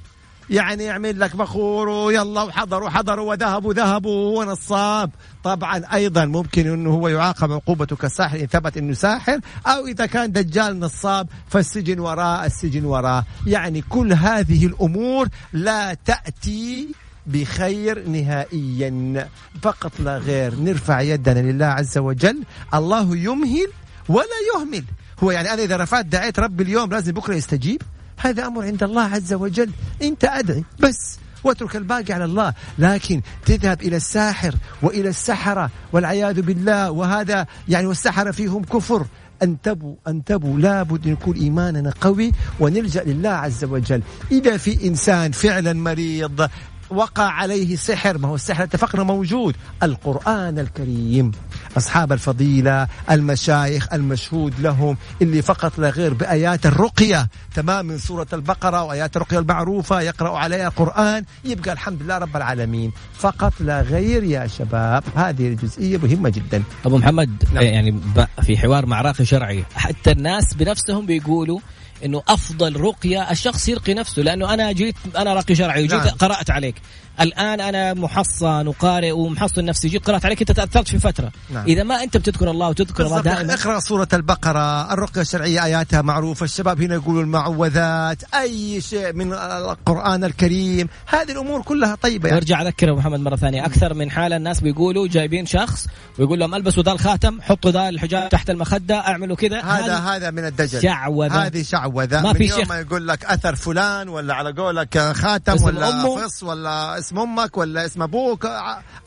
يعني يعمل لك بخور ويلا وحضروا حضروا وذهبوا ذهبوا هو نصاب طبعا أيضا ممكن إنه هو يعاقب عقوبته كساحر إن ثبت إنه ساحر أو إذا كان دجال نصاب فالسجن وراه السجن وراه يعني كل هذه الأمور لا تأتي بخير نهائيا. فقط لا غير نرفع يدنا لله عز وجل. الله يمهل ولا يهمل. هو يعني أنا إذا رفعت دعيت ربي اليوم لازم بكرة يستجيب؟ هذا أمر عند الله عز وجل. أنت أدعي بس واترك الباقي على الله. لكن تذهب إلى الساحر وإلى السحرة والعياذ بالله. وهذا يعني والسحرة فيهم كفر. أنتبهوا أنتبهوا. لابد يكون إيماننا قوي ونلجأ لله عز وجل. إذا في إنسان فعلا مريض وقع عليه سحر ما هو السحر اتفقنا موجود. القرآن الكريم. أصحاب الفضيلة المشايخ المشهود لهم اللي فقط لا غير بآيات الرقية. تمام من سورة البقرة وآيات الرقية المعروفة يقرأ عليها القرآن يبقى الحمد لله رب العالمين. فقط لا غير يا شباب. هذه الجزئية مهمة جدا. أبو محمد نعم. يعني في حوار مع راقي شرعي. حتى الناس بنفسهم بيقولوا إنه أفضل رقية الشخص يرقي نفسه لأنه أنا جيت أنا راقي شرعي وجيت نعم. قرأت عليك. الآن أنا محصن وقارئ ومحصن نفسي جيت قرأت عليك أنت تأثرت في فترة. نعم. إذا ما أنت بتذكر الله وتذكر الله دائما. اقرأ سورة البقرة الرقية الشرعية آياتها معروفة الشباب هنا يقولوا المعوذات أي شيء من القرآن الكريم هذه الأمور كلها طيبة يعني. وارجع أذكر محمد مرة ثانية أكثر من حالة الناس بيقولوا جايبين شخص ويقول لهم ألبسوا ذا الخاتم حطوا ذا الحجاب تحت المخدة أعملوا كذا. هذا هذا من الدجل. شعوذة. هذه شعوذة. ما في شيخ ما يقول لك أثر فلان ولا على قولك خاتم ولا أمه. فص ولا اسم أمك ولا اسم أبوك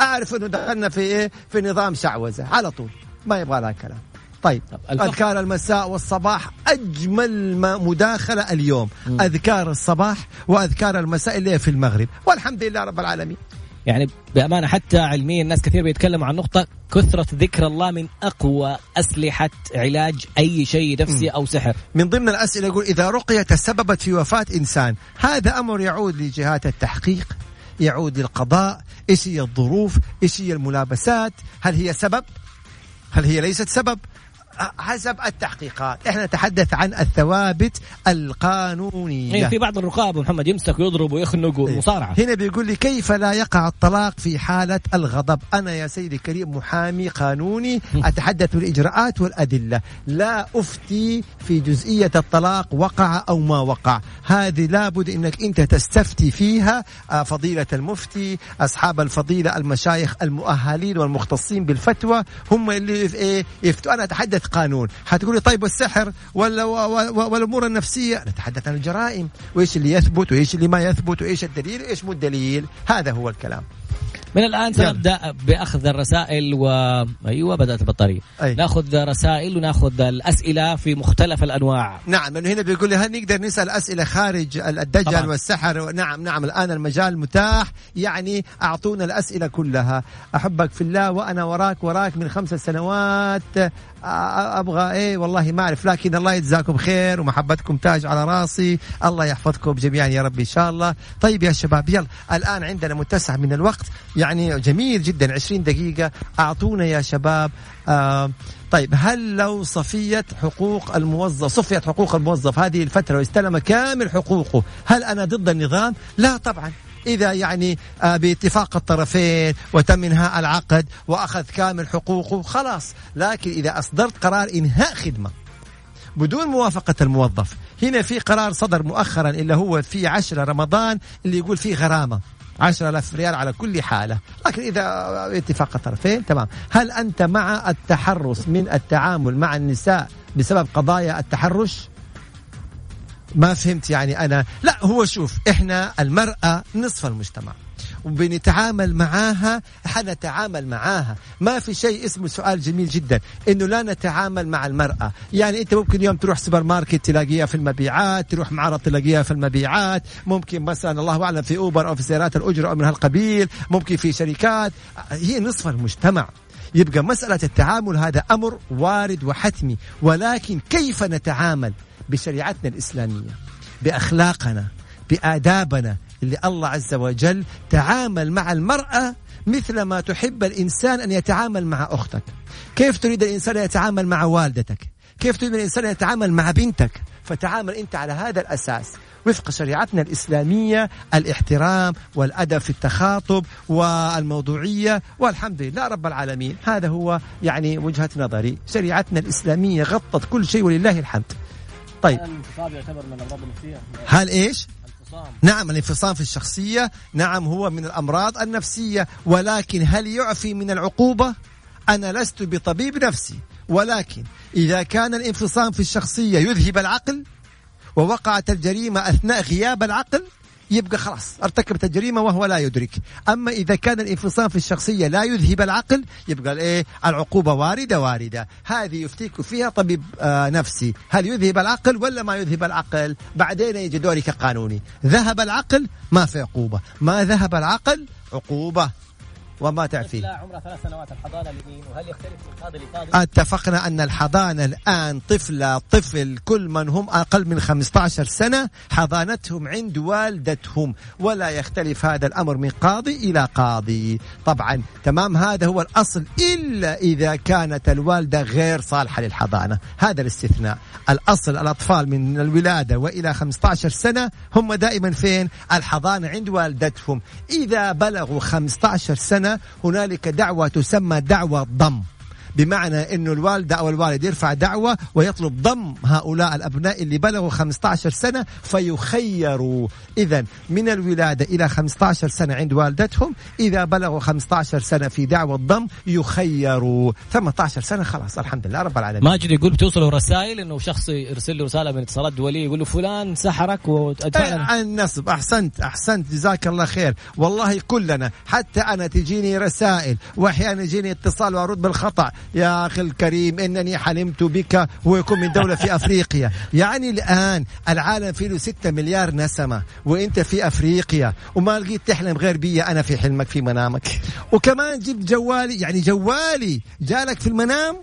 أعرف إنه دخلنا في إيه؟ في نظام شعوذة على طول ما يبغى لها كلام. طيب أذكار المساء والصباح أجمل ما مداخلة اليوم. م. أذكار الصباح وأذكار المساء اللي في المغرب. والحمد لله رب العالمين. يعني بأمانة حتى علميا الناس كثير بيتكلموا عن نقطة كثرة ذكر الله من أقوى أسلحة علاج أي شيء نفسي أو سحر. من ضمن الأسئلة يقول إذا رقيه تسببت في وفاة إنسان، هذا أمر يعود لجهات التحقيق، يعود للقضاء، إيش هي الظروف؟ إيش هي الملابسات؟ هل هي سبب؟ هل هي ليست سبب؟ حسب التحقيقات. إحنا نتحدث عن الثوابت القانونية. يعني في بعض الرقاب محمد يمسك ويضرب ويخنق والمصارعة هنا بيقول لي كيف لا يقع الطلاق في حالة الغضب؟ أنا يا سيدي الكريم محامي قانوني أتحدث بالإجراءات والأدلة. لا أفتي في جزئية الطلاق وقع أو ما وقع. هذه لابد أنك أنت تستفتي فيها. آه، فضيلة المفتي أصحاب الفضيلة المشايخ المؤهلين والمختصين بالفتوى هم اللي إيه يفتوا أنا أتحدث قانون. حتقولي طيب والسحر ولا والأمور النفسية؟ نتحدث عن الجرائم. وإيش اللي يثبت وإيش اللي ما يثبت وإيش الدليل وإيش مو الدليل؟ هذا هو الكلام. من الآن سنبدأ بأخذ الرسائل و أيوه بدأت البطاريه أي. نأخذ رسائل ونأخذ الأسئلة في مختلف الأنواع. نعم لأنه هنا بيقول لي هل نقدر نسأل أسئلة خارج الدجل طبعا. والسحر؟ نعم نعم الآن المجال متاح. يعني أعطونا الأسئلة كلها. أحبك في الله وأنا وراك وراك من خمس سنوات أبغى إيه والله ما أعرف لكن الله يجزاكم خير ومحبتكم تاج على راسي. الله يحفظكم جميعا يا رب إن شاء الله. طيب يا شباب يلا الآن عندنا متسع من الوقت يعني جميل جدا 20 دقيقة. أعطونا يا شباب آه طيب هل لو صفيت حقوق الموظف صفيت حقوق الموظف هذه الفترة واستلم كامل حقوقه هل أنا ضد النظام؟ لا طبعا. إذا يعني آه، باتفاق الطرفين وتم إنهاء العقد وأخذ كامل حقوقه خلاص. لكن إذا أصدرت قرار إنهاء خدمة بدون موافقة الموظف هنا في قرار صدر مؤخرا اللي هو في 10 رمضان اللي يقول فيه غرامة. 10000 ريال على كل حالة. لكن إذا اتفاق الطرفين تمام. هل أنت مع التحرص من التعامل مع النساء بسبب قضايا التحرش؟ ما فهمت يعني أنا. لا هو شوف إحنا المرأة نصف المجتمع وبنتعامل معاها حنتعامل معاها. ما في شيء اسمه سؤال جميل جدا إنه لا نتعامل مع المرأة. يعني أنت ممكن يوم تروح سوبر ماركت تلاقيها في المبيعات تروح معرض تلاقيها في المبيعات. ممكن مثلا الله أعلم في أوبر أو في سيارات الأجرة أو من هالقبيل. ممكن في شركات. هي نصف المجتمع. يبقى مسألة التعامل هذا أمر وارد وحتمي. ولكن كيف نتعامل؟ بشريعتنا الإسلامية بأخلاقنا بآدابنا اللي الله عز وجل تعامل مع المرأة مثل ما تحب الإنسان أن يتعامل مع أختك. كيف تريد الإنسان أن يتعامل مع والدتك؟ كيف تريد الإنسان أن يتعامل مع بنتك؟ فتعامل أنت على هذا الأساس. وفق شريعتنا الإسلامية الاحترام والأدب في التخاطب والموضوعية والحمد لله رب العالمين. هذا هو يعني وجهة نظري. شريعتنا الإسلامية غطت كل شيء ولله الحمد. طيب. يعتبر من الأمراض النفسية؟ هل إيش؟ نعم الانفصام في الشخصية نعم هو من الأمراض النفسية ولكن هل يعفي من العقوبة؟ أنا لست بطبيب نفسي ولكن إذا كان الانفصام في الشخصية يذهب العقل ووقعت الجريمة أثناء غياب العقل يبقى خلاص ارتكبت الجريمه وهو لا يدرك. أما إذا كان الانفصام في الشخصية لا يذهب العقل يبقى الايه العقوبة واردة واردة. هذه يفتيك فيها طبيب آه نفسي. هل يذهب العقل ولا ما يذهب العقل؟ بعدين يجي دوري كقانوني ذهب العقل ما في عقوبة. ما ذهب العقل؟ عقوبة. وما تعفيه عمرها ثلاث سنوات الحضانة لمين؟ وهل يختلف من قاضي لقاضي اتفقنا أن الحضانة الآن طفلة طفل كل من هم أقل من 15 سنة حضانتهم عند والدتهم ولا يختلف هذا الأمر من قاضي إلى قاضي. طبعا تمام هذا هو الأصل إلا إذا كانت الوالدة غير صالحة للحضانة. هذا الاستثناء. الأصل الأطفال من الولادة وإلى 15 سنة هم دائما فين؟ الحضانة عند والدتهم. إذا بلغوا 15 هنالك دعوة تسمى دعوة ضم بمعنى إنه الوالده أو الوالد يرفع دعوة ويطلب ضم هؤلاء الأبناء اللي بلغوا 15 سنة فيخيروا. اذا من الولادة إلى 15 سنة عند والدتهم إذا بلغوا 15 سنة في دعوة ضم يخيروا. 18 سنة خلاص الحمد لله رب العالمين. ماجد يقول بتوصلوا رسائل إنه شخص يرسل له رسالة من اتصالات دوليه يقول له فلان سحرك وأدفع النصب. أحسنت أحسنت. جزاك الله خير. والله كلنا حتى أنا تجيني رسائل وأحيانا يجيني اتصال وأرد بالخطأ. يا أخي الكريم إنني حلمت بك هو يكون من دولة في أفريقيا. يعني الآن العالم فيه له 6 مليار نسمة وإنت في أفريقيا. وما لقيت تحلم غير بي أنا في حلمك في منامك. وكمان جبت جوالي يعني جوالي جالك في المنام؟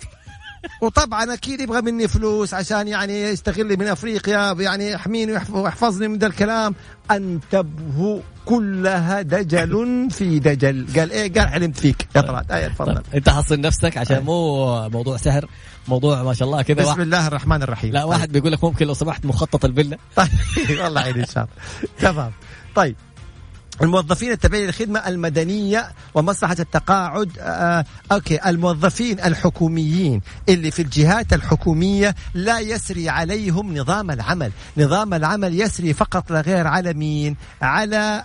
وطبعا أكيد يبغى مني فلوس عشان يعني يستغل من أفريقيا يعني يحميني ويحفظني من ذا الكلام. انتبهوا كلها دجل في دجل. قال إيه؟ قال علمت فيك. يا طلعت. آية تفضل. أنت حصن نفسك عشان مو موضوع سحر موضوع ما شاء الله كذا بسم الله الرحمن الرحيم. لا واحد بيقول لك ممكن لو سمحت مخطط الفيلا. طيب والله عيني إن شاء الله. تمام. طيب. الموظفين التابعين للخدمة المدنية ومصلحة التقاعد آه أوكي الموظفين الحكوميين اللي في الجهات الحكومية لا يسري عليهم نظام العمل. نظام العمل يسري فقط لا غير على مين؟ على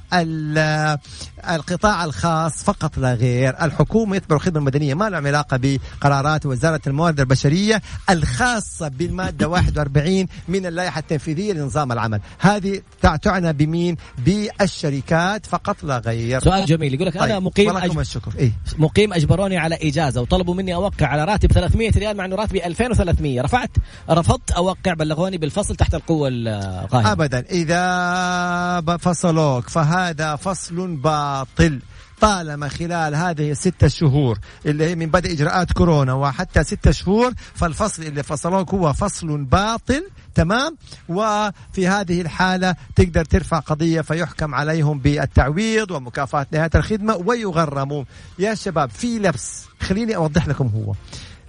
القطاع الخاص فقط لا غير. الحكومة يتبع الخدمة المدنية ما لهم علاقة بقرارات وزارة الموارد البشرية الخاصة بالمادة 41 من اللائحة التنفيذية لنظام العمل. هذه تعنى بمين؟ بالشركات فقط لا غير سؤال جميل يقول لك طيب. أنا مقيم أج... الشكر إيه؟ مقيم أجبروني على إجازة وطلبوا مني أوقع على راتب 300 ريال مع إنه راتبي 2300 رفعت رفضت أوقع بلغوني بالفصل تحت القوة القاهرة ابدا إذا فصلوك فهذا فصل باطل طالما خلال هذه الستة شهور اللي هي من بدء إجراءات كورونا وحتى ستة شهور فالفصل اللي فصلوك هو فصل باطل تمام؟ وفي هذه الحالة تقدر ترفع قضية فيحكم عليهم بالتعويض ومكافأة نهاية الخدمة ويغرمون. يا شباب في لبس خليني أوضح لكم هو.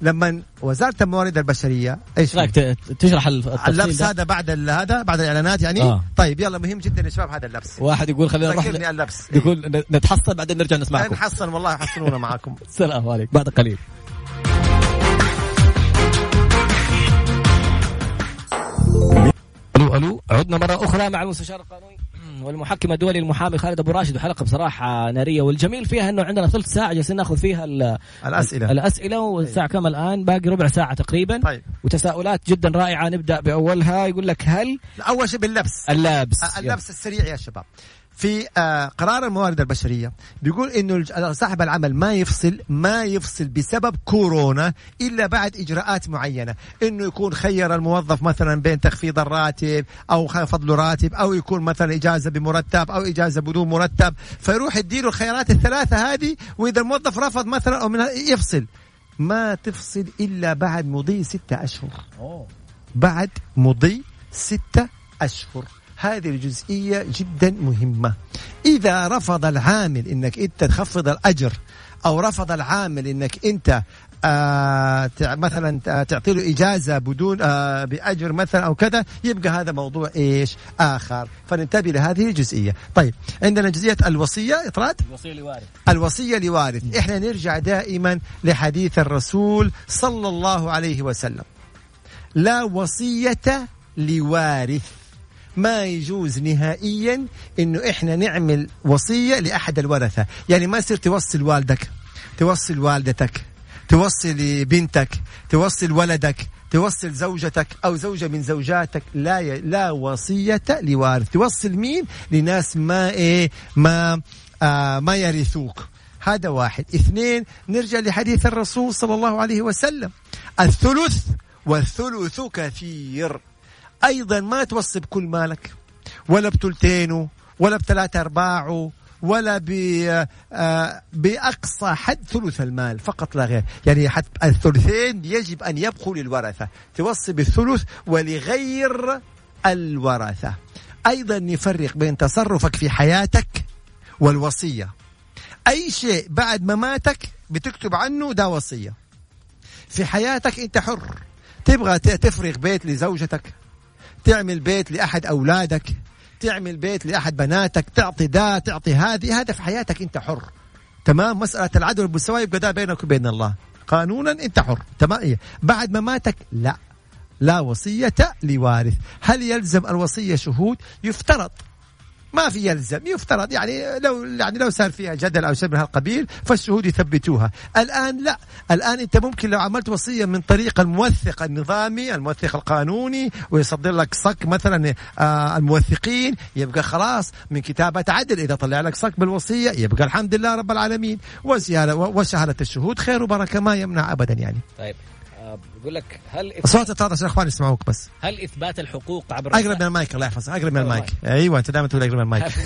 لما وزارة الموارد البشرية إيش؟ رايك تشرح اللبس هذا بعد هذا بعد الإعلانات يعني؟ آه. طيب يلا مهم جدا يا شباب هذا اللبس. واحد يقول خلينا نروح اللبس. يقول نتحصن بعدين نرجع نسمعكم. نحصن والله يحصلونا معاكم. السلام عليكم. بعد قليل. حلو عدنا مرة أخرى مع المستشار القانوني. والمحكم الدولي المحامي خالد أبو راشد وحلقه بصراحة نارية والجميل فيها إنه عندنا ثلث ساعة جالسين نأخذ فيها الأسئلة. الأسئلة والساعة كم الآن؟ باقي ربع ساعة تقريبا. طيب. وتساؤلات جدا رائعة نبدأ بأولها يقول لك هل أول شيء باللبس. اللبس اللبس السريع يا شباب. في آه، قرار الموارد البشرية بيقول إنه صاحب العمل ما يفصل ما يفصل بسبب كورونا إلا بعد إجراءات معينة. إنه يكون خير الموظف مثلا بين تخفيض الراتب أو خفض له راتب أو يكون مثلا إجازة بمرتب أو إجازة بدون مرتب. فيروح يديله الخيارات الثلاثة هذه وإذا الموظف رفض مثلا أو من يفصل. ما تفصل إلا بعد مضي ستة أشهر. بعد مضي ستة أشهر. هذه الجزئية جدا مهمة. إذا رفض العامل أنك أنت تخفض الأجر أو رفض العامل أنك أنت آه مثلا تعطي له إجازة بدون آه بأجر مثلا أو كذا يبقى هذا موضوع إيش؟ آخر. فننتبه لهذه الجزئية. طيب عندنا جزئية الوصية اطراد الوصية لوارث. الوصية لوارث. إحنا نرجع دائما لحديث الرسول صلى الله عليه وسلم. لا وصية لوارث. ما يجوز نهائيا إنه إحنا نعمل وصية لأحد الورثة. يعني ما يصير توصل والدك توصل والدتك توصل بنتك توصل ولدك توصل زوجتك أو زوجة من زوجاتك. لا ي... لا وصية لوارث. توصل مين؟ لناس ما إيه ما آه ما يرثوك. هذا واحد. اثنين نرجع لحديث الرسول صلى الله عليه وسلم. الثلث والثلث كثير. أيضا ما توصي بكل مالك ولا بثلثينه ولا بثلاثة أرباعه ولا آه، بأقصى حد ثلث المال فقط لا غير. يعني حتى الثلثين يجب أن يبقوا للورثة. توصي بالثلث ولغير الورثة. أيضا نفرق بين تصرفك في حياتك والوصية. أي شيء بعد مماتك بتكتب عنه ده وصية. في حياتك أنت حر. تبغى تفرغ بيت لزوجتك تعمل بيت لأحد أولادك تعمل بيت لأحد بناتك تعطي ده تعطي هذه هذا في حياتك أنت حر. تمام؟ مسألة العدل والمساواة يبقى ده بينك وبين الله. قانونا أنت حر. تمام؟ إيه. بعد مماتك لا. لا وصية لوارث. هل يلزم الوصية شهود؟ يفترض. ما في يلزم يفترض يعني لو يعني لو صار فيها جدل أو شيء من هالقبيل فالشهود يثبتوها. الآن لا. الآن أنت ممكن لو عملت وصية من طريق الموثق النظامي الموثق القانوني ويصدر لك صك مثلا آه الموثقين يبقى خلاص من كتابة عدل. إذا طلع لك صك بالوصية يبقى الحمد لله رب العالمين. وشهادة الشهود خير وبركة ما يمنع ابدا يعني. طيب بقول لك هل صوت التواضع عشان الاخوان يسمعوك بس. هل إثبات الحقوق عبر أقرب من المايك الله يحفظك. أقرب من المايك. أيوه أنت دائما تقول أقرب من المايك.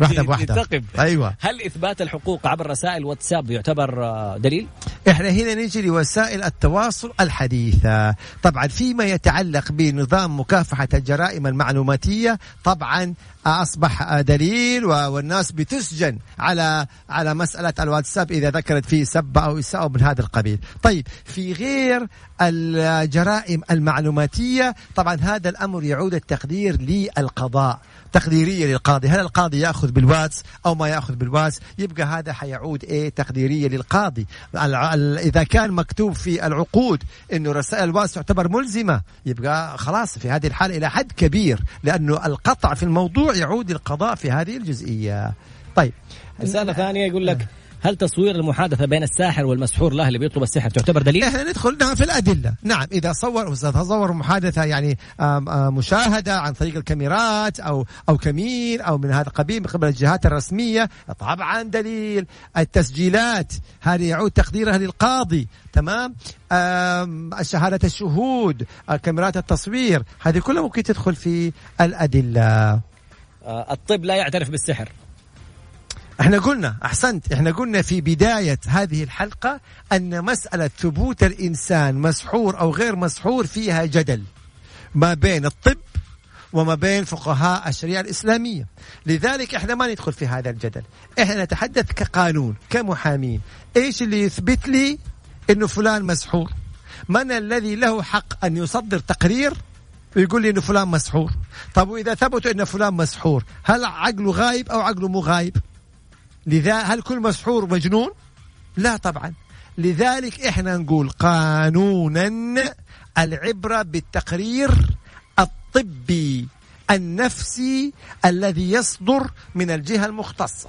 واحدة بواحدة. أيوه. هل إثبات الحقوق عبر رسائل واتساب يعتبر آه، دليل؟ إحنا هنا نجي لوسائل التواصل الحديثة، طبعا فيما يتعلق بنظام مكافحة الجرائم المعلوماتية طبعا أصبح دليل والناس بتسجن على على مسألة الواتساب إذا ذكرت فيه سب أو إساءة من هذا القبيل، طيب في غير الجرائم المعلوماتية. طبعا هذا الأمر يعود التقدير للقضاء تقديرية للقاضي. هل القاضي يأخذ بالواتس أو ما يأخذ بالواتس؟ يبقى هذا حيعود إيه؟ تقديرية للقاضي. إذا كان مكتوب في العقود إنه رسائل الواتس تعتبر ملزمة يبقى خلاص في هذه الحالة إلى حد كبير لأنه القطع في الموضوع يعود القضاء في هذه الجزئية. طيب. رسالة ثانية يقول لك هل تصوير المحادثة بين الساحر والمسحور له اللي بيطلب السحر تعتبر دليل؟ إحنا ندخل نعم في الأدلة، نعم إذا صور تصور محادثة يعني مشاهدة عن طريق الكاميرات أو أو كمين أو من هذا القبيل من قبل الجهات الرسمية طبعا دليل، التسجيلات هذه يعود تقديرها للقاضي، تمام؟ شهادة الشهود، كاميرات التصوير، هذه كلها ممكن تدخل في الأدلة. آه، الطب لا يعترف بالسحر إحنا قلنا أحسنت إحنا قلنا في بداية هذه الحلقة أن مسألة ثبوت الإنسان مسحور أو غير مسحور فيها جدل ما بين الطب وما بين فقهاء الشريعة الإسلامية. لذلك إحنا ما ندخل في هذا الجدل. إحنا نتحدث كقانون كمحامين. إيش اللي يثبت لي إنه فلان مسحور؟ من الذي له حق أن يصدر تقرير ويقول لي إنه فلان مسحور؟ طب وإذا ثبتوا ان فلان مسحور هل عقله غايب أو عقله مو غايب؟ لذا هل كل مسحور مجنون؟ لا طبعا. لذلك إحنا نقول قانونا العبرة بالتقرير الطبي النفسي الذي يصدر من الجهة المختصة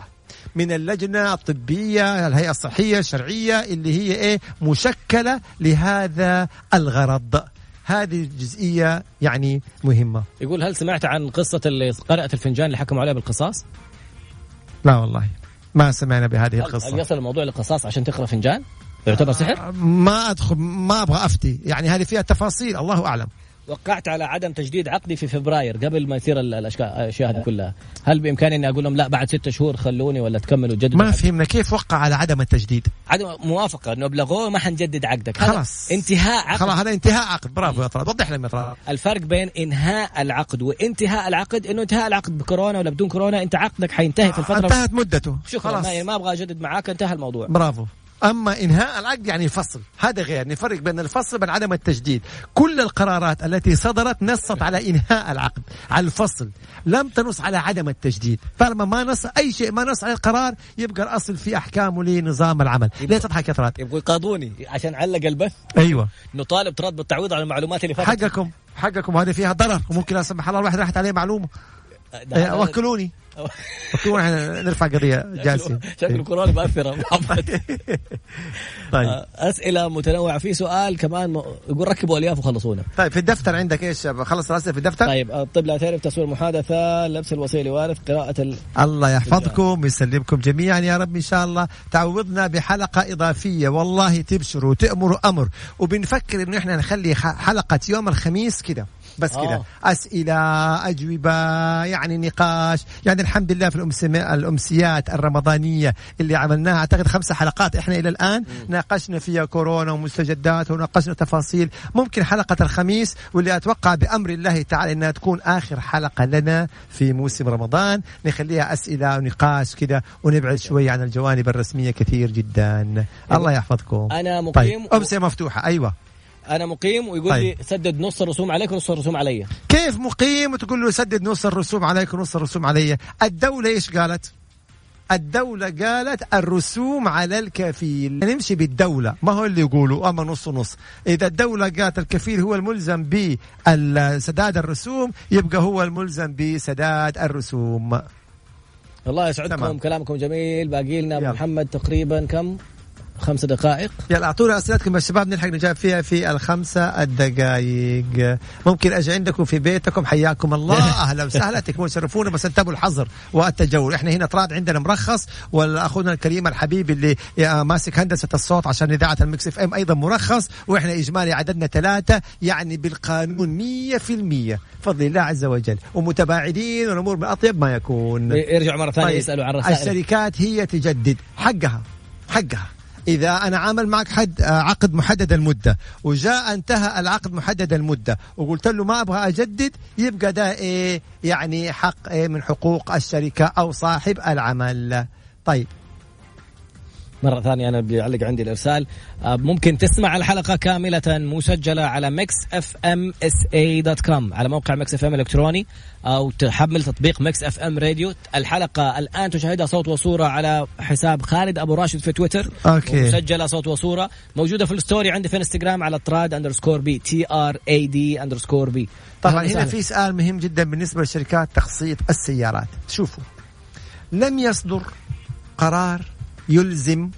من اللجنة الطبية الهيئة الصحية الشرعية اللي هي إيه؟ مشكلة لهذا الغرض. هذه الجزئية يعني مهمة. يقول هل سمعت عن قصة اللي قرأت الفنجان اللي حكموا عليها بالقصاص؟ لا والله. ما سمعنا بهذه القصة هل يصل الموضوع للقصاص عشان تقرأ فنجان؟ يعتبر سحر؟ ما أدخل ما أبغى أفتي يعني هذه فيها تفاصيل الله أعلم وقعت على عدم تجديد عقدي في فبراير قبل ما يصير الاشياء هذه كلها. هل بإمكاني إني أقول لهم لا بعد ستة شهور خلوني ولا تكملوا جددوا ما فهمنا كيف وقع على عدم التجديد؟ عدم موافقة إنه ابلغوه ما حنجدد عقدك. خلاص. انتهاء عقد. خلاص هذا انتهاء عقد. برافو يا طلال وضح لنا يا الفرق بين إنهاء العقد وانتهاء العقد إنه انتهاء العقد بكورونا ولا بدون كورونا أنت عقدك حينتهي في الفترة انتهت مدته. شكرا. خلاص. ما أبغى أجدد معاك انتهى الموضوع. برافو. أما إنهاء العقد يعني الفصل. هذا غير. نفرق بين الفصل وبين عدم التجديد. كل القرارات التي صدرت نصت على إنهاء العقد على الفصل. لم تنص على عدم التجديد. فلما ما نص أي شيء ما نص على القرار يبقى الأصل في أحكامه لنظام العمل. ليه تضحك يا تراد يبغوا يقاضوني عشان علق البث. أيوة. نطالب تراد بالتعويض على المعلومات اللي فاتت. حقكم. حقكم. وهذه فيها ضرر. وممكن لا سمح الله الواحد راحت عليه معلومة. وكلوني وكلوني نرفع قضية جالسين شكل كورونا مؤثرة. طيب. آه، أسئلة متنوعة. في سؤال كمان يقول ركبوا ألياف وخلصونا. طيب في الدفتر عندك إيش؟ خلص الأسئلة في الدفتر؟ طيب الطب لا تعرف تصوير محادثة لبس الوصيه لوارث قراءة ال... الله يحفظكم ويسلمكم جميعا يا رب إن شاء الله. تعوضنا بحلقة إضافية. والله تبشروا وتامروا أمر. وبنفكر إنه إحنا نخلي حلقة يوم الخميس كده. بس كذا. آه. أسئلة أجوبة يعني نقاش. يعني الحمد لله في الأمسيات الرمضانية اللي عملناها. أعتقد خمسة حلقات إحنا إلى الآن م. ناقشنا فيها كورونا ومستجدات وناقشنا تفاصيل. ممكن حلقة الخميس واللي أتوقع بأمر الله تعالى إنها تكون آخر حلقة لنا في موسم رمضان. نخليها أسئلة ونقاش كذا ونبعد شوي عن الجوانب الرسمية كثير جدا. الله يحفظكم. أنا مقيم طيب. أمسية مفتوحة. أيوه. أنا مقيم ويقول طيب. لي سدد نص الرسوم عليك ونص الرسوم علي. كيف مقيم وتقول له سدد نص الرسوم عليك ونص الرسوم علي؟ الدولة إيش قالت؟ الدولة قالت الرسوم على الكفيل. نمشي بالدولة. ما هو اللي يقولوا؟ أما نص نص إذا الدولة قالت الكفيل هو الملزم بسداد الرسوم يبقى هو الملزم بسداد الرسوم. الله يسعدكم. كلامكم جميل. باقي لنا محمد تقريبا كم؟ خمس دقائق. يلا أعطونا أسئلتكم يا شباب نلحق نجاوب فيها في الخمسة الدقائق ممكن أجي عندكم في بيتكم حياكم الله. أهلا وسهلا تكونوا تشرفونا بس انتبهوا الحظر والتجول. إحنا هنا طراد عندنا مرخص وأخونا الكريم الحبيب اللي ماسك هندسة الصوت عشان إذاعة المكس إف إم أيضا مرخص وإحنا إجمالي عددنا ثلاثة يعني بالقانون 100% فضل الله عز وجل. ومتباعدين والأمور باطيب ما يكون. يرجع مرة ثانية طيب. يسألوا عن الرسائل. الشركات هي تجدد حقها حقها. إذا أنا عامل معك حد آه، عقد محدد المدة. وجاء انتهى العقد محدد المدة. وقلت له ما أبغى أجدد يبقى ده إيه؟ يعني حق إيه من حقوق الشركة أو صاحب العمل. طيب. مرة ثانية أنا بيعلق عندي الإرسال. آه، ممكن تسمع الحلقة كاملة مسجلة على ميكس اف ام SA dot com على موقع ميكس اف ام الكتروني أو تحمل تطبيق ميكس اف ام راديو الحلقة الآن تشاهدها صوت وصورة على حساب خالد أبو راشد في تويتر. أوكي. مسجلة صوت وصورة موجودة في ال story عندي في انستغرام على تراد underscore B T R A D underscore B طبعا هنا في سؤال مهم جدا بالنسبة لشركات تخصيص السيارات. شوفوا لم يصدر قرار يلزم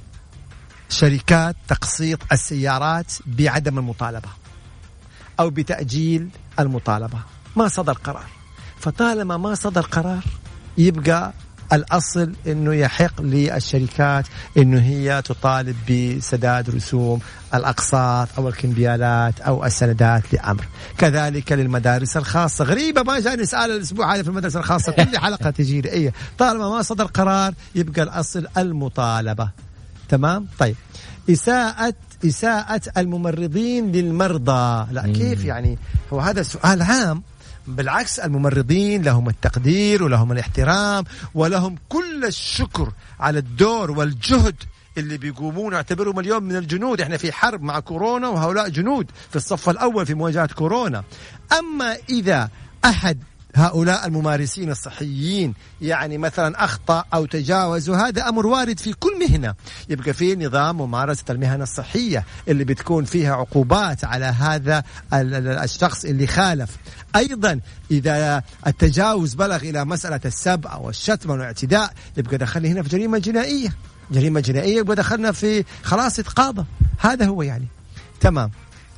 شركات تقسيط السيارات بعدم المطالبة أو بتأجيل المطالبة. ما صدر قرار. فطالما ما صدر قرار يبقى الأصل إنه يحق للشركات إنه هي تطالب بسداد رسوم الأقساط أو الكمبيالات أو السندات لأمر. كذلك للمدارس الخاصة. غريبة ما جاني سؤال الأسبوع هذا في المدرسة الخاصة. كل حلقة تجي إيه. طالما ما صدر قرار يبقى الأصل المطالبة. تمام؟ طيب. إساءة إساءة الممرضين للمرضى. لا كيف يعني؟ هو هذا سؤال عام. بالعكس الممرضين لهم التقدير ولهم الاحترام ولهم كل الشكر على الدور والجهد اللي بيقومون. نعتبرهم اليوم من الجنود. إحنا في حرب مع كورونا وهؤلاء جنود في الصف الأول في مواجهة كورونا. أما إذا أحد هؤلاء الممارسين الصحيين. يعني مثلا أخطأ أو تجاوز وهذا أمر وارد في كل مهنة. يبقى في نظام ممارسة المهن الصحية اللي بتكون فيها عقوبات على هذا الشخص اللي خالف. أيضا إذا التجاوز بلغ إلى مسألة السب أو الشتم أو الاعتداء يبقى دخلنا هنا في جريمة جنائية. جريمة جنائية يبقى دخلنا في خلاص اتقاضى. هذا هو يعني. تمام.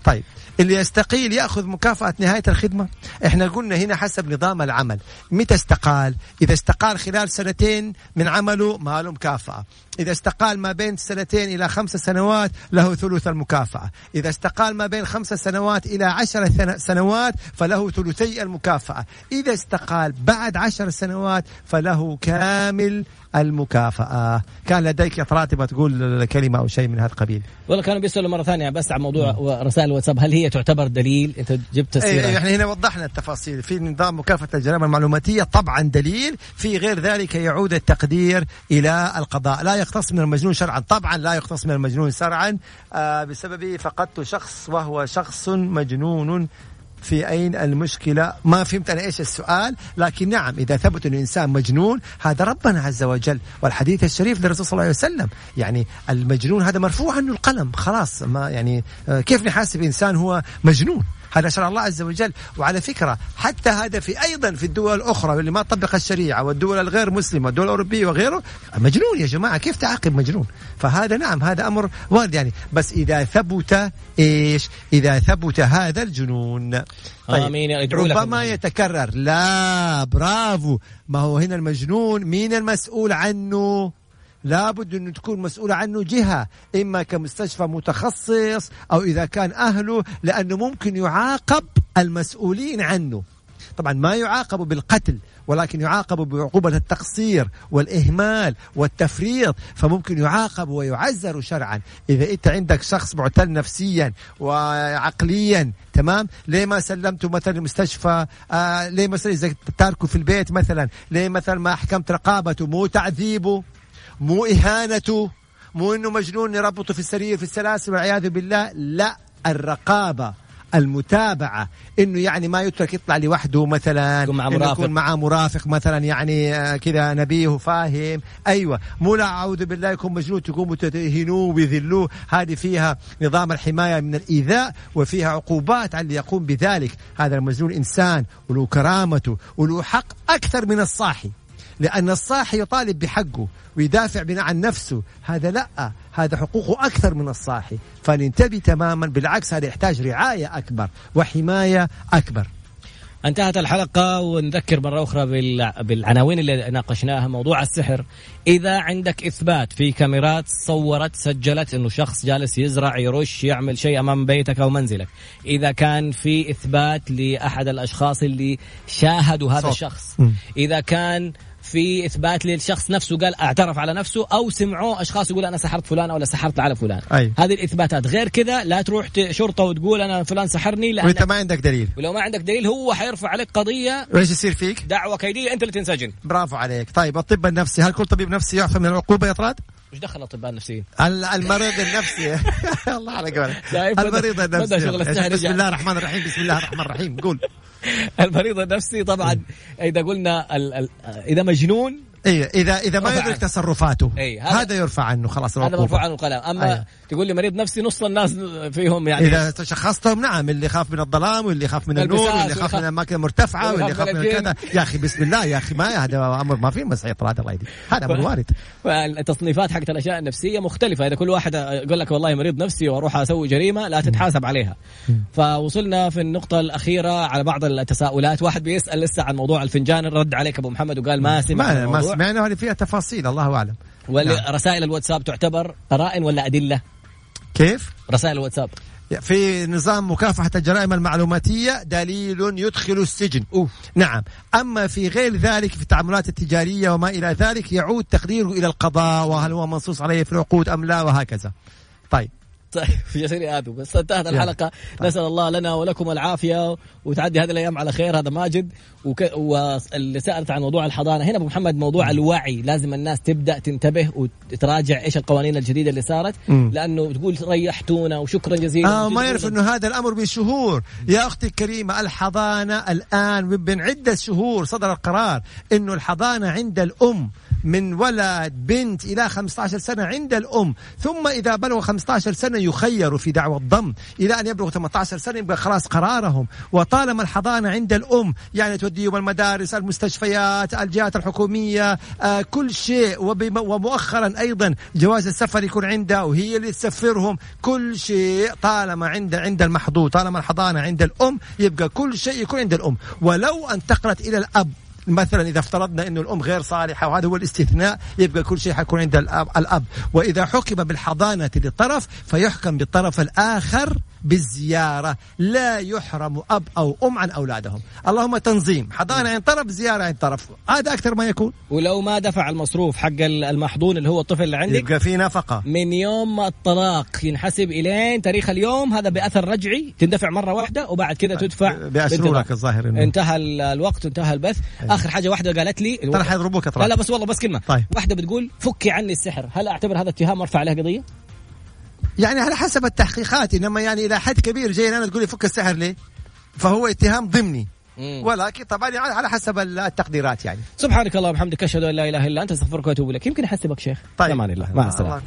طيب. اللي يستقيل يأخذ مكافأة نهاية الخدمة. إحنا قلنا هنا حسب نظام العمل. متى استقال؟ إذا استقال خلال سنتين من عمله ما له مكافأة. إذا استقال ما بين سنتين إلى خمس سنوات له ثلث المكافأة. إذا استقال ما بين خمس سنوات إلى عشر سنوات فله ثلثي المكافأة. إذا استقال بعد عشر سنوات فله كامل المكافأة. كان لديك تبغى تقول كلمة أو شيء من هذا القبيل. والله كانوا بيسألوا مرة ثانية بس عن موضوع رسائل الواتساب. هل هي تعتبر دليل؟ أنت جبت السيرة. إيه إحنا هنا وضحنا التفاصيل. في نظام مكافأة الجرائم المعلوماتية طبعا دليل في غير ذلك يعود التقدير إلى القضاء. لا يختص من المجنون شرعا. طبعا لا يختص من المجنون شرعا آه بسبب فقدت شخص وهو شخص مجنون في أين المشكلة؟ ما فهمت أنا إيش السؤال لكن نعم إذا ثبت أن الإنسان مجنون هذا ربنا عز وجل. والحديث الشريف للرسول صلى الله عليه وسلم يعني المجنون هذا مرفوع عنه القلم خلاص ما يعني آه، كيف نحاسب إنسان هو مجنون؟ هذا شرع الله عز وجل. وعلى فكرة حتى هذا في أيضا في الدول الأخرى اللي ما تطبق الشريعة والدول الغير مسلمة والدول الأوروبية وغيره مجنون يا جماعة كيف تعاقب مجنون؟ فهذا نعم هذا أمر وارد يعني. بس إذا ثبت إيش؟ إذا ثبت هذا الجنون. طيب آمين ربما يتكرر. لا برافو. ما هو هنا المجنون؟ مين المسؤول عنه؟ لابد أن تكون مسؤولة عنه جهة إما كمستشفى متخصص أو إذا كان أهله لأنه ممكن يعاقب المسؤولين عنه. طبعا ما يعاقب بالقتل ولكن يعاقب بعقوبة التقصير والإهمال والتفريط فممكن يعاقب ويعزر شرعا. إذا أنت عندك شخص معتل نفسيا وعقليا تمام؟ ليه ما سلمته مثلا المستشفى؟ آه ليه مثلا إذا تاركه في البيت مثلا؟ ليه مثلا ما أحكمت رقابته؟ مو تعذيبه؟ مو إهانته مو إنه مجنون يربطه في السرير في السلاسل والعياذ بالله. لا الرقابة المتابعة. إنه يعني ما يترك يطلع لوحده مثلا يكون مع مرافق يكون معاه مرافق مثلا يعني آه، كذا نبيه وفاهم. أيوه. مو لا أعوذ بالله يكون مجنون تقوموا تهينوه ويذلوه. هذه فيها نظام الحماية من الإيذاء وفيها عقوبات على اللي يقوم بذلك. هذا المجنون إنسان وله كرامته وله حق أكثر من الصاحي. لأن الصاحي يطالب بحقه ويدافع بناء عن نفسه. هذا لا هذا حقوقه أكثر من الصاحي فننتبه تماما بالعكس هذا يحتاج رعاية أكبر وحماية أكبر. انتهت الحلقة ونذكر مرة أخرى بالعناوين اللي ناقشناها موضوع السحر. إذا عندك إثبات في كاميرات صورت سجلت أنه شخص جالس يزرع يرش يعمل شيء أمام بيتك أو منزلك. إذا كان في إثبات لأحد الأشخاص اللي شاهدوا هذا صوت. الشخص. إذا كان في إثبات للشخص نفسه قال اعترف على نفسه أو سمعوه أشخاص يقول أنا سحرت فلان ولا سحرت على فلان. أي. هذه الإثباتات. غير كذا لا تروح شرطه وتقول أنا فلان سحرني لأن وإنت ما عندك دليل. ولو ما عندك دليل هو حيرفع عليك قضية وإيش يصير فيك؟ دعوة كيدية أنت اللي تنسجن. برافو عليك. طيب الطب النفسي هل كل طبيب نفسي يعفى من العقوبة يا طراد؟ وش دخل الاطباء النفسيين؟ المريض النفسي. الله على قولك المريض النفسي. بسم الله الرحمن الرحيم بسم الله الرحمن الرحيم. قول. المريض النفسي طبعا إذا قلنا ال ال إذا مجنون اي إذا إذا ما يدرك تصرفاته أي هذا, هذا يرفع عنه خلاص هذا مرفوع عنه القلم. أما أي. تقول لي مريض نفسي نص الناس فيهم يعني. إذا شخصتهم نعم اللي يخاف من الظلام واللي يخاف من النور واللي يخاف من الأماكن المرتفعة واللي يخاف من الكذا. يا أخي بسم الله يا أخي ما هذا أمر ما في مسح طلعت الله يدي هذا أمر وارد. التصنيفات حقت الأشياء النفسية مختلفة. إذا كل واحد يقول لك والله مريض نفسي وأروح أسوي جريمة لا تتحاسب عليها. فوصلنا في النقطة الأخيرة على بعض التساؤلات. واحد بيسأل لسه عن موضوع الفنجان رد عليك أبو محمد وقال ما سمع ما سمعنا هذه فيها تفاصيل الله أعلم. ورسائل نعم. الواتساب تعتبر قرائن ولا أدلة؟ كيف؟ رسائل الواتساب. في نظام مكافحة الجرائم المعلوماتية دليل يدخل السجن. أوف. نعم. أما في غير ذلك في التعاملات التجارية وما إلى ذلك يعود تقديره إلى القضاء وهل هو منصوص عليه في العقود أم لا وهكذا. طيب. طيب جالسين ادو بس انتهت الحلقة. نسأل الله لنا ولكم العافية وتعدي هذه الأيام على خير هذا ماجد. وك... واللي سألت عن موضوع الحضانة هنا أبو محمد موضوع الوعي. لازم الناس تبدأ تنتبه وتراجع إيش القوانين الجديدة اللي صارت. لأنه تقول ريحتونا وشكرا جزيلا. آه ما يعرف إنه هذا الأمر من شهور يا أختي الكريمة الحضانة الآن من عدة شهور صدر القرار إنه الحضانة عند الأم. من ولد بنت إلى 15 سنة عند الأم. ثم إذا بلغوا 15 سنة يخيروا في دعوى الضم. إلى أن يبلغوا 18 سنة يبقى خلاص قرارهم. وطالما الحضانة عند الأم يعني توديهم المدارس المستشفيات الجهات الحكومية آه كل شيء. ومؤخرا أيضا جواز السفر يكون عندها وهي اللي تسفرهم. كل شيء طالما عند عند المحظوظ طالما الحضانة عند الأم يبقى كل شيء يكون عند الأم. ولو انتقلت إلى الأب مثلا إذا افترضنا إنه الأم غير صالحة وهذا هو الاستثناء يبقى كل شيء حيكون عند الأب. وإذا حكم بالحضانة للطرف فيحكم بالطرف الآخر بالزيارة. لا يحرم أب أو أم عن أولادهم. اللهم تنظيم. حضانة عند طرف زيارة عند طرف. هذا أكثر ما يكون. ولو ما دفع المصروف حق المحضون اللي هو الطفل اللي عندك يبقى في نفقة. من يوم الطلاق ينحسب إلين تاريخ اليوم هذا بأثر رجعي. تندفع مرة واحدة وبعد كذا تدفع بأسروا لك الظاهر إنه. انتهى الوقت انتهى البث. أيه. آخر حاجة واحدة قالت لي ترى حيضربوك لا لا بس والله بس كلمة. طيب. واحدة بتقول فكي عني السحر. هل أعتبر هذا اتهام وأرفع عليه قضية؟ يعني على حسب التحقيقات إنما يعني إلى حد كبير جاي أنا تقولي فك السحر ليه؟ فهو اتهام ضمني. ولكن طبعا يعني على حسب التقديرات يعني. سبحانك اللهم وبحمدك أشهد أن لا إله إلا أنت أستغفرك وأتوب إليك. يمكن أحسبك شيخ. طيب. أمان الله مع السلامة.